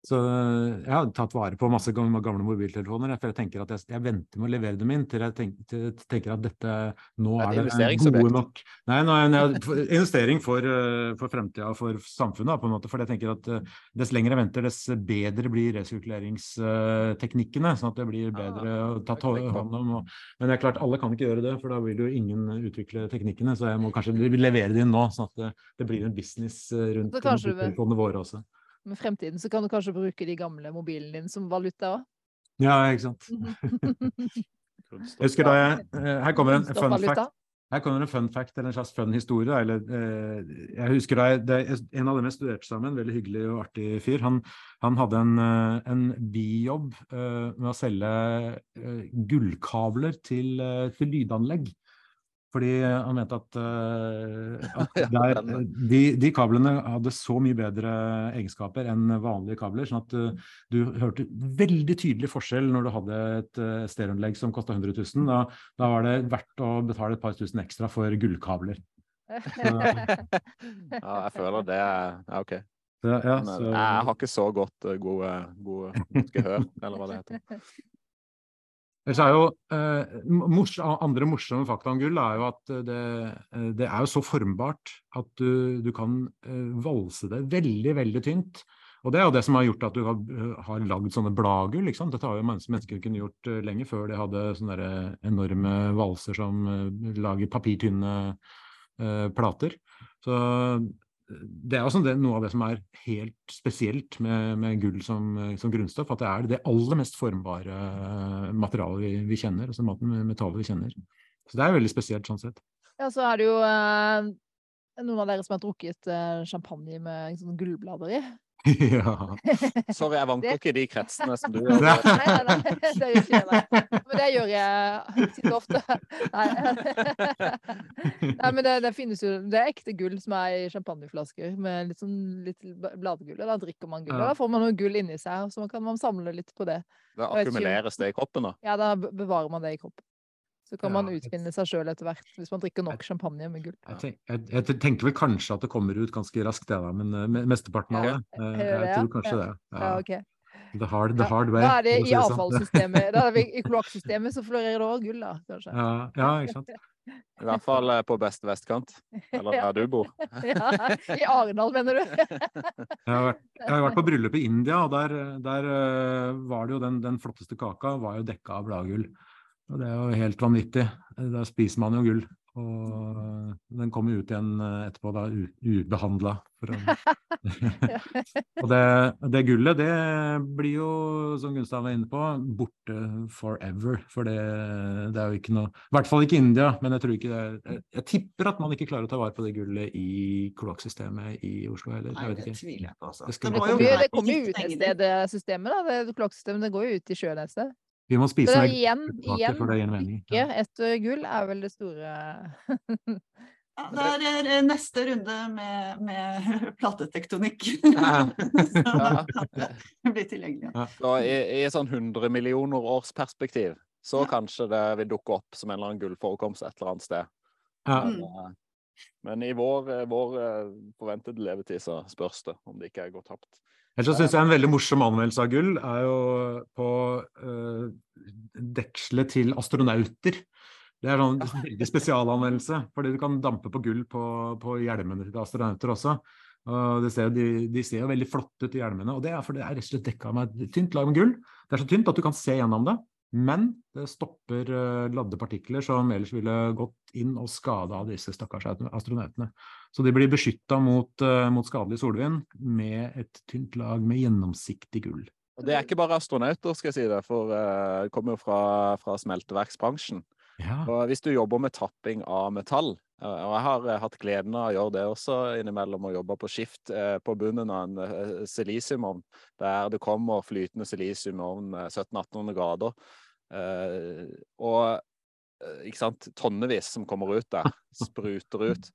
Så eh, jeg har tatt vare på masse gamle, mobiltelefoner. For jeg tenker at jeg, jeg venter med å levere dem inn til jeg tenker, til, tenker at dette nå Det er et det gode nok Nei, nå er det en investering for, eh, for fremtida og for samfunnet. på en måte, For jeg tenker at eh, dess lenger jeg venter, dess bedre blir resirkuleringsteknikkene. Sånn at det blir bedre å ta ta hånd om. Og, men det er klart, alle kan ikke gjøre det, for da vil jo ingen utvikle teknikkene. Så jeg må kanskje levere det inn nå, sånn at det, det blir en business rundt mobiltelefonene våre også. Med fremtiden så kan du kanskje bruke de gamle mobilene dine som valuta òg. Ja, ikke sant. Jeg husker da jeg eh, Her kommer en fun fact. Her kommer en fun fact, eller en slags fun historie. Eller, eh, jeg husker da jeg, det, er En av dem jeg studerte sammen, veldig hyggelig og artig fyr, han, han hadde en, eh, en bijobb eh, med å selge eh, gullkabler til, eh, til lydanlegg. Fordi han mente at, eh, at der, de, de kablene hadde så mye bedre egenskaper enn vanlige kabler. sånn at eh, du hørte veldig tydelig forskjell når du hadde et uh, stereoanlegg som kosta 100 000. Da, da var det verdt å betale et par tusen ekstra for gullkabler. Ja, jeg føler det er ja, OK. Så, ja, så, eh, jeg har ikke så godt god, gode, godt gehør, eller hva det heter. Ellers er jo eh, mors Andre morsomme fakta om gull er jo at eh, det, eh, det er jo så formbart at du, du kan eh, valse det veldig, veldig tynt. Og det er jo det som har gjort at du har, eh, har lagd sånne bladgull. Liksom. Dette har jo mennesker, kunne gjort eh, lenge før de hadde sånne enorme valser som lager papirtynne eh, plater. Så det er også noe av det som er helt spesielt med, med gull som, som grunnstoff, at det er det aller mest formbare eh, materialet vi, vi kjenner, altså metallet vi kjenner. Så det er veldig spesielt sånn sett. Ja, så er det jo eh, noen av dere som har drukket eh, champagne med liksom, gullblader i. ja. Sorry, jeg vanker Det- ikke i de kretsene som du gjør. Nei. Nei, nei, nei, det gjør ikke jeg, nei. Men det gjør jeg titt ofte. Nei, nei men det, det finnes jo Det er ekte gull som er i champagneflasker med litt sånn litt bladgull. Da drikker man gull. og Da får man noe gull inni seg, og så kan man samle litt på det. Da akkumuleres det i kroppen, da. Ja, da bevarer man det i kroppen. Så kan man utvinne seg sjøl etter hvert, hvis man drikker nok champagne med gull. Jeg, tenk, jeg, jeg tenker vel kanskje at det kommer ut ganske raskt, det da, men eh, mesteparten av det. eh, Jeg tror kanskje det. Ja, ok. The hard, the hard way. Da er det i sånn. avfallssystemet. Da er vi I kloakksystemet så florerer det òg gull, da, kanskje. Ja, ja, ikke sant. I hvert fall eh, på beste vestkant. Eller Ja. der du bor. Ja, I Arendal, mener du? Jeg har, vært, jeg har vært på bryllup i India, og der, der eh, var det jo den, den flotteste kaka var jo dekka av bladgull. Og det er jo helt vanvittig. Da spiser man jo gull Og den kommer ut igjen eh, etterpå, da, ubehandla. og det, det, gullet, det blir jo, som Gunstad var inne på, borte forever. For det, det er jo ikke noe I hvert fall ikke India, men jeg tror ikke det er Jeg, jeg tipper at man ikke klarer å ta vare på det gullet i kloakksystemet i Oslo heller. Nei, det tviler jeg på, altså. Det, det kommer jo, ut et sted, systemet. da, det Kloakksystemet går jo ut i sjøen et sted. Vi må spise så igjen, igjen for det gir mening. Ikke etter gull er vel det store ja, Det er det neste runde med, med platetektonikk som blir tilgjengelig. Ja. Så i, i sånn 100 millioner års perspektiv så ja. kanskje det vil dukke opp som en eller annen gullforekomst et eller annet sted. Ja. Men, eh, men, i vår, eh, vår forventede levetid så spørs det om det ikke er gått tapt. Ellers så syns jeg en veldig morsom anmeldelse av gull er jo på uh, dekselet til astronauter. Det er sånn veldig spesialanvendelse, fordi du kan dampe på gull på, på hjelmene til astronauter også. Og ser, de, de, ser jo veldig flotte ut i hjelmene, og det er fordi det er rett og slett dekka med et tynt lag med gull. Det er så tynt at du kan se gjennom det, men det stopper uh, ladde partikler som ellers ville gått inn og skada disse stakkars astronautene. Så de blir beskytta mot, uh, mot skadelig solvind med et tynt lag med gjennomsiktig gull. Og Det er ikke bare astronauter, skal jeg si det, for uh, det kommer jo fra, fra smelteverksbransjen. Ja. Og hvis du jobber med tapping av metall, og jeg har eh, hatt gleden av å gjøre det også innimellom, å jobbe på skift eh, på bunnen av en eh, silisiumovn, der det kommer flytende silisiumovn med 1700-1800 grader. Og ikke sant, tonnevis som kommer ut der, spruter ut.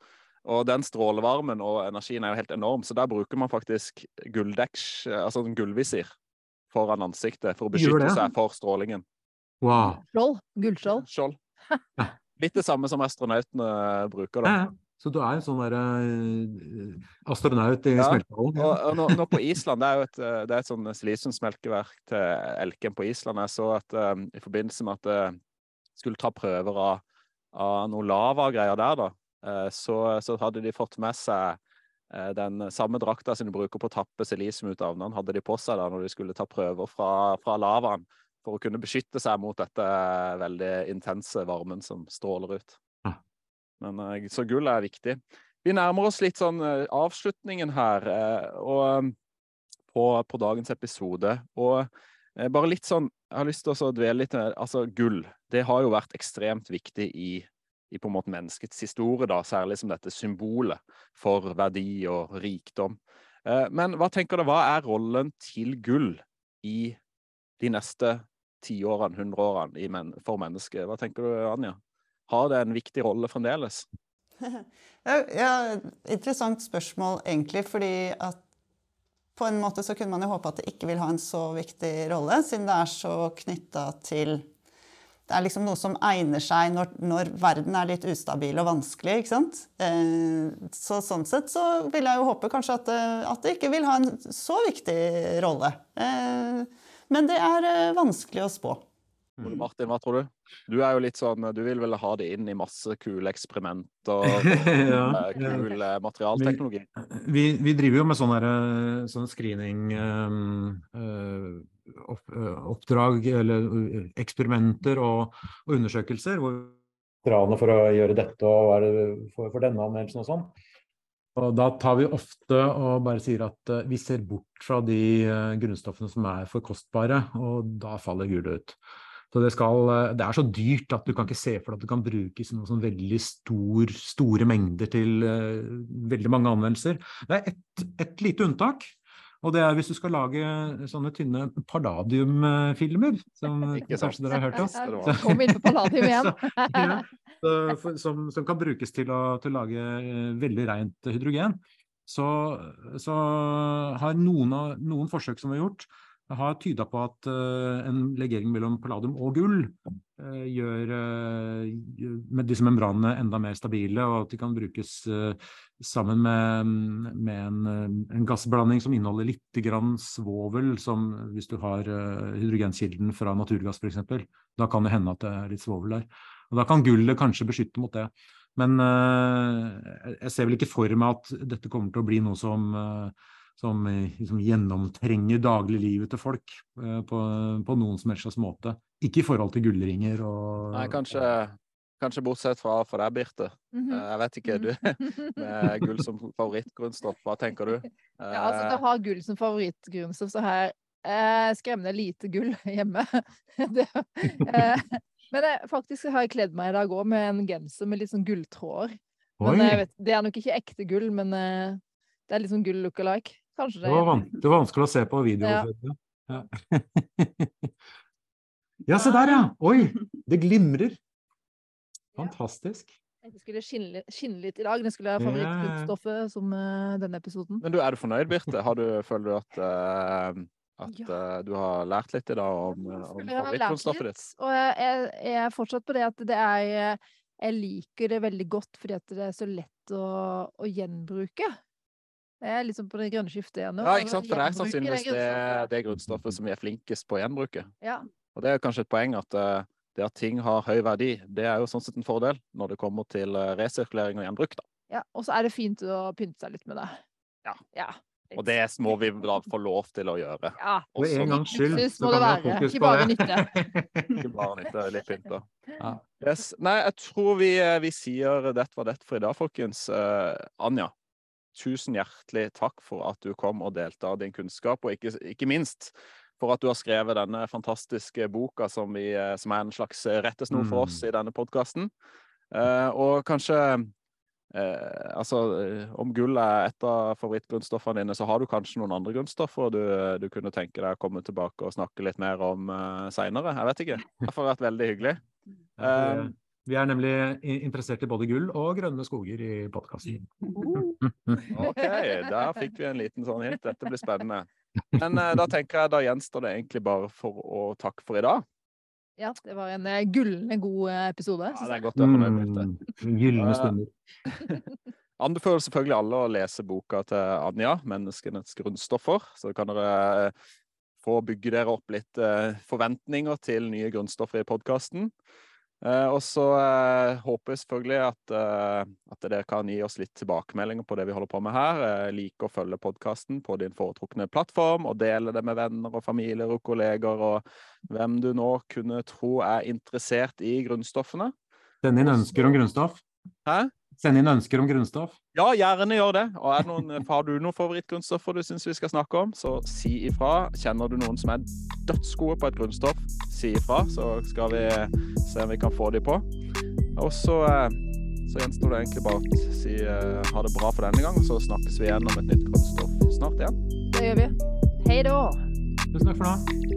Og den strålevarmen og energien er jo helt enorm, så der bruker man faktisk gulldeks, altså en gullvisir, foran ansiktet for å beskytte seg for strålingen. Wow. Skjold. Gullskjold. Skjold. Litt det samme som astronautene bruker, da. Så du er en sånn derre uh, astronaut i ja, smeltehallen? Ja. Og, og nå, nå, på Island, det er jo et, eh, det er et sånn silisiumsmelkeverk til Elkem på Island. Jeg så at uh, i forbindelse med at jeg skulle ta prøver av, av noe lavagreier der, da, så, så, hadde de fått med seg den samme drakta som de bruker på å tappe silisium ut av den hadde de på seg da når de skulle ta prøver fra, fra lavaen for å kunne beskytte seg mot dette veldig intense varmen som stråler ut. Men eh, Så gull er viktig. Vi nærmer oss litt sånn eh, avslutningen her eh, og, på, på dagens episode. Og bare litt sånn Jeg har lyst til å dvele litt Altså, gull. Det har jo vært ekstremt viktig i, i på en måte menneskets historie, da, særlig som dette symbolet for verdi og rikdom. Men hva tenker du, hva er rollen til gull i de neste tiårene, hundreårene for mennesket. Hva tenker du, Anja? Har det en viktig rolle fremdeles? ja, interessant spørsmål, egentlig. Fordi at på en måte så kunne man jo håpe at det ikke vil ha en så viktig rolle, siden det er så knytta til det er liksom noe som egner seg når, når, verden er litt ustabil og vanskelig. ikke sant? Eh, så sånn sett så vil jeg jo håpe kanskje at det, at det ikke vil ha en så viktig rolle. Eh, men det er eh, vanskelig å spå. Mm. Martin, hva tror du? Du er jo litt sånn, du vil vel ha det inn i masse kule eksperimenter og ja, eh, kul ja. materialteknologi? Vi, vi, driver jo med sånne, sånne screening um, uh, opp, uh, oppdrag, eller uh, eksperimenter og, og undersøkelser. hvor for å gjøre dette og hva er det for, for denne anmeldelsen og sånn. Og da tar vi ofte og bare sier at vi ser bort fra de grunnstoffene som er for kostbare, og da faller gullet ut. Så det, skal, uh, det, er så dyrt at du kan ikke se for deg at det kan brukes i sånn veldig stor, store mengder til veldig mange anvendelser. Det er ett et lite unntak. Og det er hvis du skal lage sånne tynne palladiumfilmer, som kanskje dere har hørt om. Kom inn på palladium igjen. så, ja, som, som, kan brukes til å, til å lage eh, veldig rent hydrogen, så, så har noen, av, noen, forsøk som er gjort, har tyda på at uh, en legering mellom palladium og gull uh, gjør uh, med disse membranene enda mer stabile, og at de kan brukes sammen med, med en, en, gassblanding som inneholder litt svovel, som hvis du har hydrogenkilden fra naturgass f.eks. Da kan det hende at det er litt svovel der. Og Da kan gullet kanskje beskytte mot det. Men jeg ser vel ikke for meg at dette kommer til å bli noe som, uh, som liksom gjennomtrenger dagliglivet til folk uh, på, på, noen som helst slags måte. Ikke i forhold til gullringer og Nei, kanskje, Kanskje bortsett fra for deg, Birte. Mhm. Eh, Jeg vet ikke, du med gull som favorittgrunnstoff, hva tenker du? Ja, altså Eh, til å ha gull som favorittgrunnstoff, så har jeg eh, skremmende lite gull hjemme. det, eh, men jeg, faktisk har jeg kledd meg i dag òg med en genser med litt sånn gulltråder. Men jeg vet, det er nok ikke ekte gull, men eh, det er litt sånn gull look-alike. Kanskje det det var, van det var vanskelig å se på videoen. Ja. Ja. ja, se der, ja! Oi, det glimrer. Fantastisk. Jeg skulle skinne, skinne litt i dag. Det skulle være favorittstoffet som uh, denne episoden. Men du, er du fornøyd, Birte? Har du, føler du at, uh, at Ja. eh, du har lært litt i dag om, om lært ditt? Og jeg, jeg, er fortsatt på det at det er Jeg liker det veldig godt fordi at det er så lett å, å gjenbruke. Jeg er liksom på det grønne skiftet igjen nå. Ja, ikke sant? For det er sannsynligvis det, det grunnstoffet som vi er flinkest på å gjenbruke. Ja. Og det er kanskje et poeng at eh, det at ting har høy verdi, det er jo sånn sett en fordel når det kommer til eh, resirkulering og gjenbruk. Da. ja. Og så er det fint å pynte seg litt med det. Ja. ja. Og det må vi da få lov til å gjøre. Ja. For en gangs skyld så det kan vi ha fokus ikke bare nytte. Ikke bare nytte litt pynt. da. Ja. Yes. Nei, jeg tror vi, eh, vi sier dette var det for i dag, folkens. Uh, Anja, tusen hjertelig takk for at du kom og delte av din kunnskap, og ikke, ikke minst for at du har skrevet denne fantastiske boka som, vi, eh, som er en slags rettesnor for oss Mm. i denne podkasten. og kanskje eh, altså, eh, om gull er et av favorittgrunnstoffene dine, så har du kanskje noen andre grunnstoffer du, du kunne tenke deg å komme tilbake og snakke litt mer om uh, seinere. Jeg vet ikke. Det har vært veldig hyggelig. Um, Vi er nemlig interessert i både gull og grønne skoger i podkasten. OK, der fikk vi en liten sånn hint. Dette blir spennende. Men uh, da tenker jeg da gjenstår det egentlig bare for å takke for i dag. Ja, det var en uh, gullende god eh, episode. Ja, det er godt å være fornøyd. Mm, Gylne Eh, stunder. Anbefaler selvfølgelig alle å lese boka til Anja, 'Menneskenes grunnstoffer'. Så kan dere eh, få bygge dere opp litt eh, forventninger til nye grunnstoffer i podkasten. Eh, og så eh, håper jeg selvfølgelig at, eh, at dere kan gi oss litt tilbakemeldinger på det vi holder på med her. Like å følge podkasten på din foretrukne plattform, og dele det med venner og familier og kolleger og hvem du nå kunne tro er interessert i grunnstoffene. Send inn ønsker om grunnstoff. Hæ? Send inn ønsker om grunnstoff. Ja, gjerne gjør det. Og er det noen, har du noen favorittgrunnstoffer du syns vi skal snakke om, så si ifra. Kjenner du noen som er dødsgode på et grunnstoff, si ifra, så skal vi se om vi kan få de på. Og så, eh, så gjenstår det egentlig bare å si eh, ha det bra for denne gang, og så snakkes vi igjen om et nytt grunnstoff snart igjen. Det gjør vi. Hei da! Tusen takk for nå.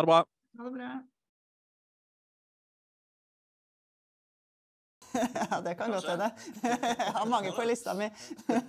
Ha det bra. Ha det bra. Ja, det kan godt hende. Jeg har mange på lista mi.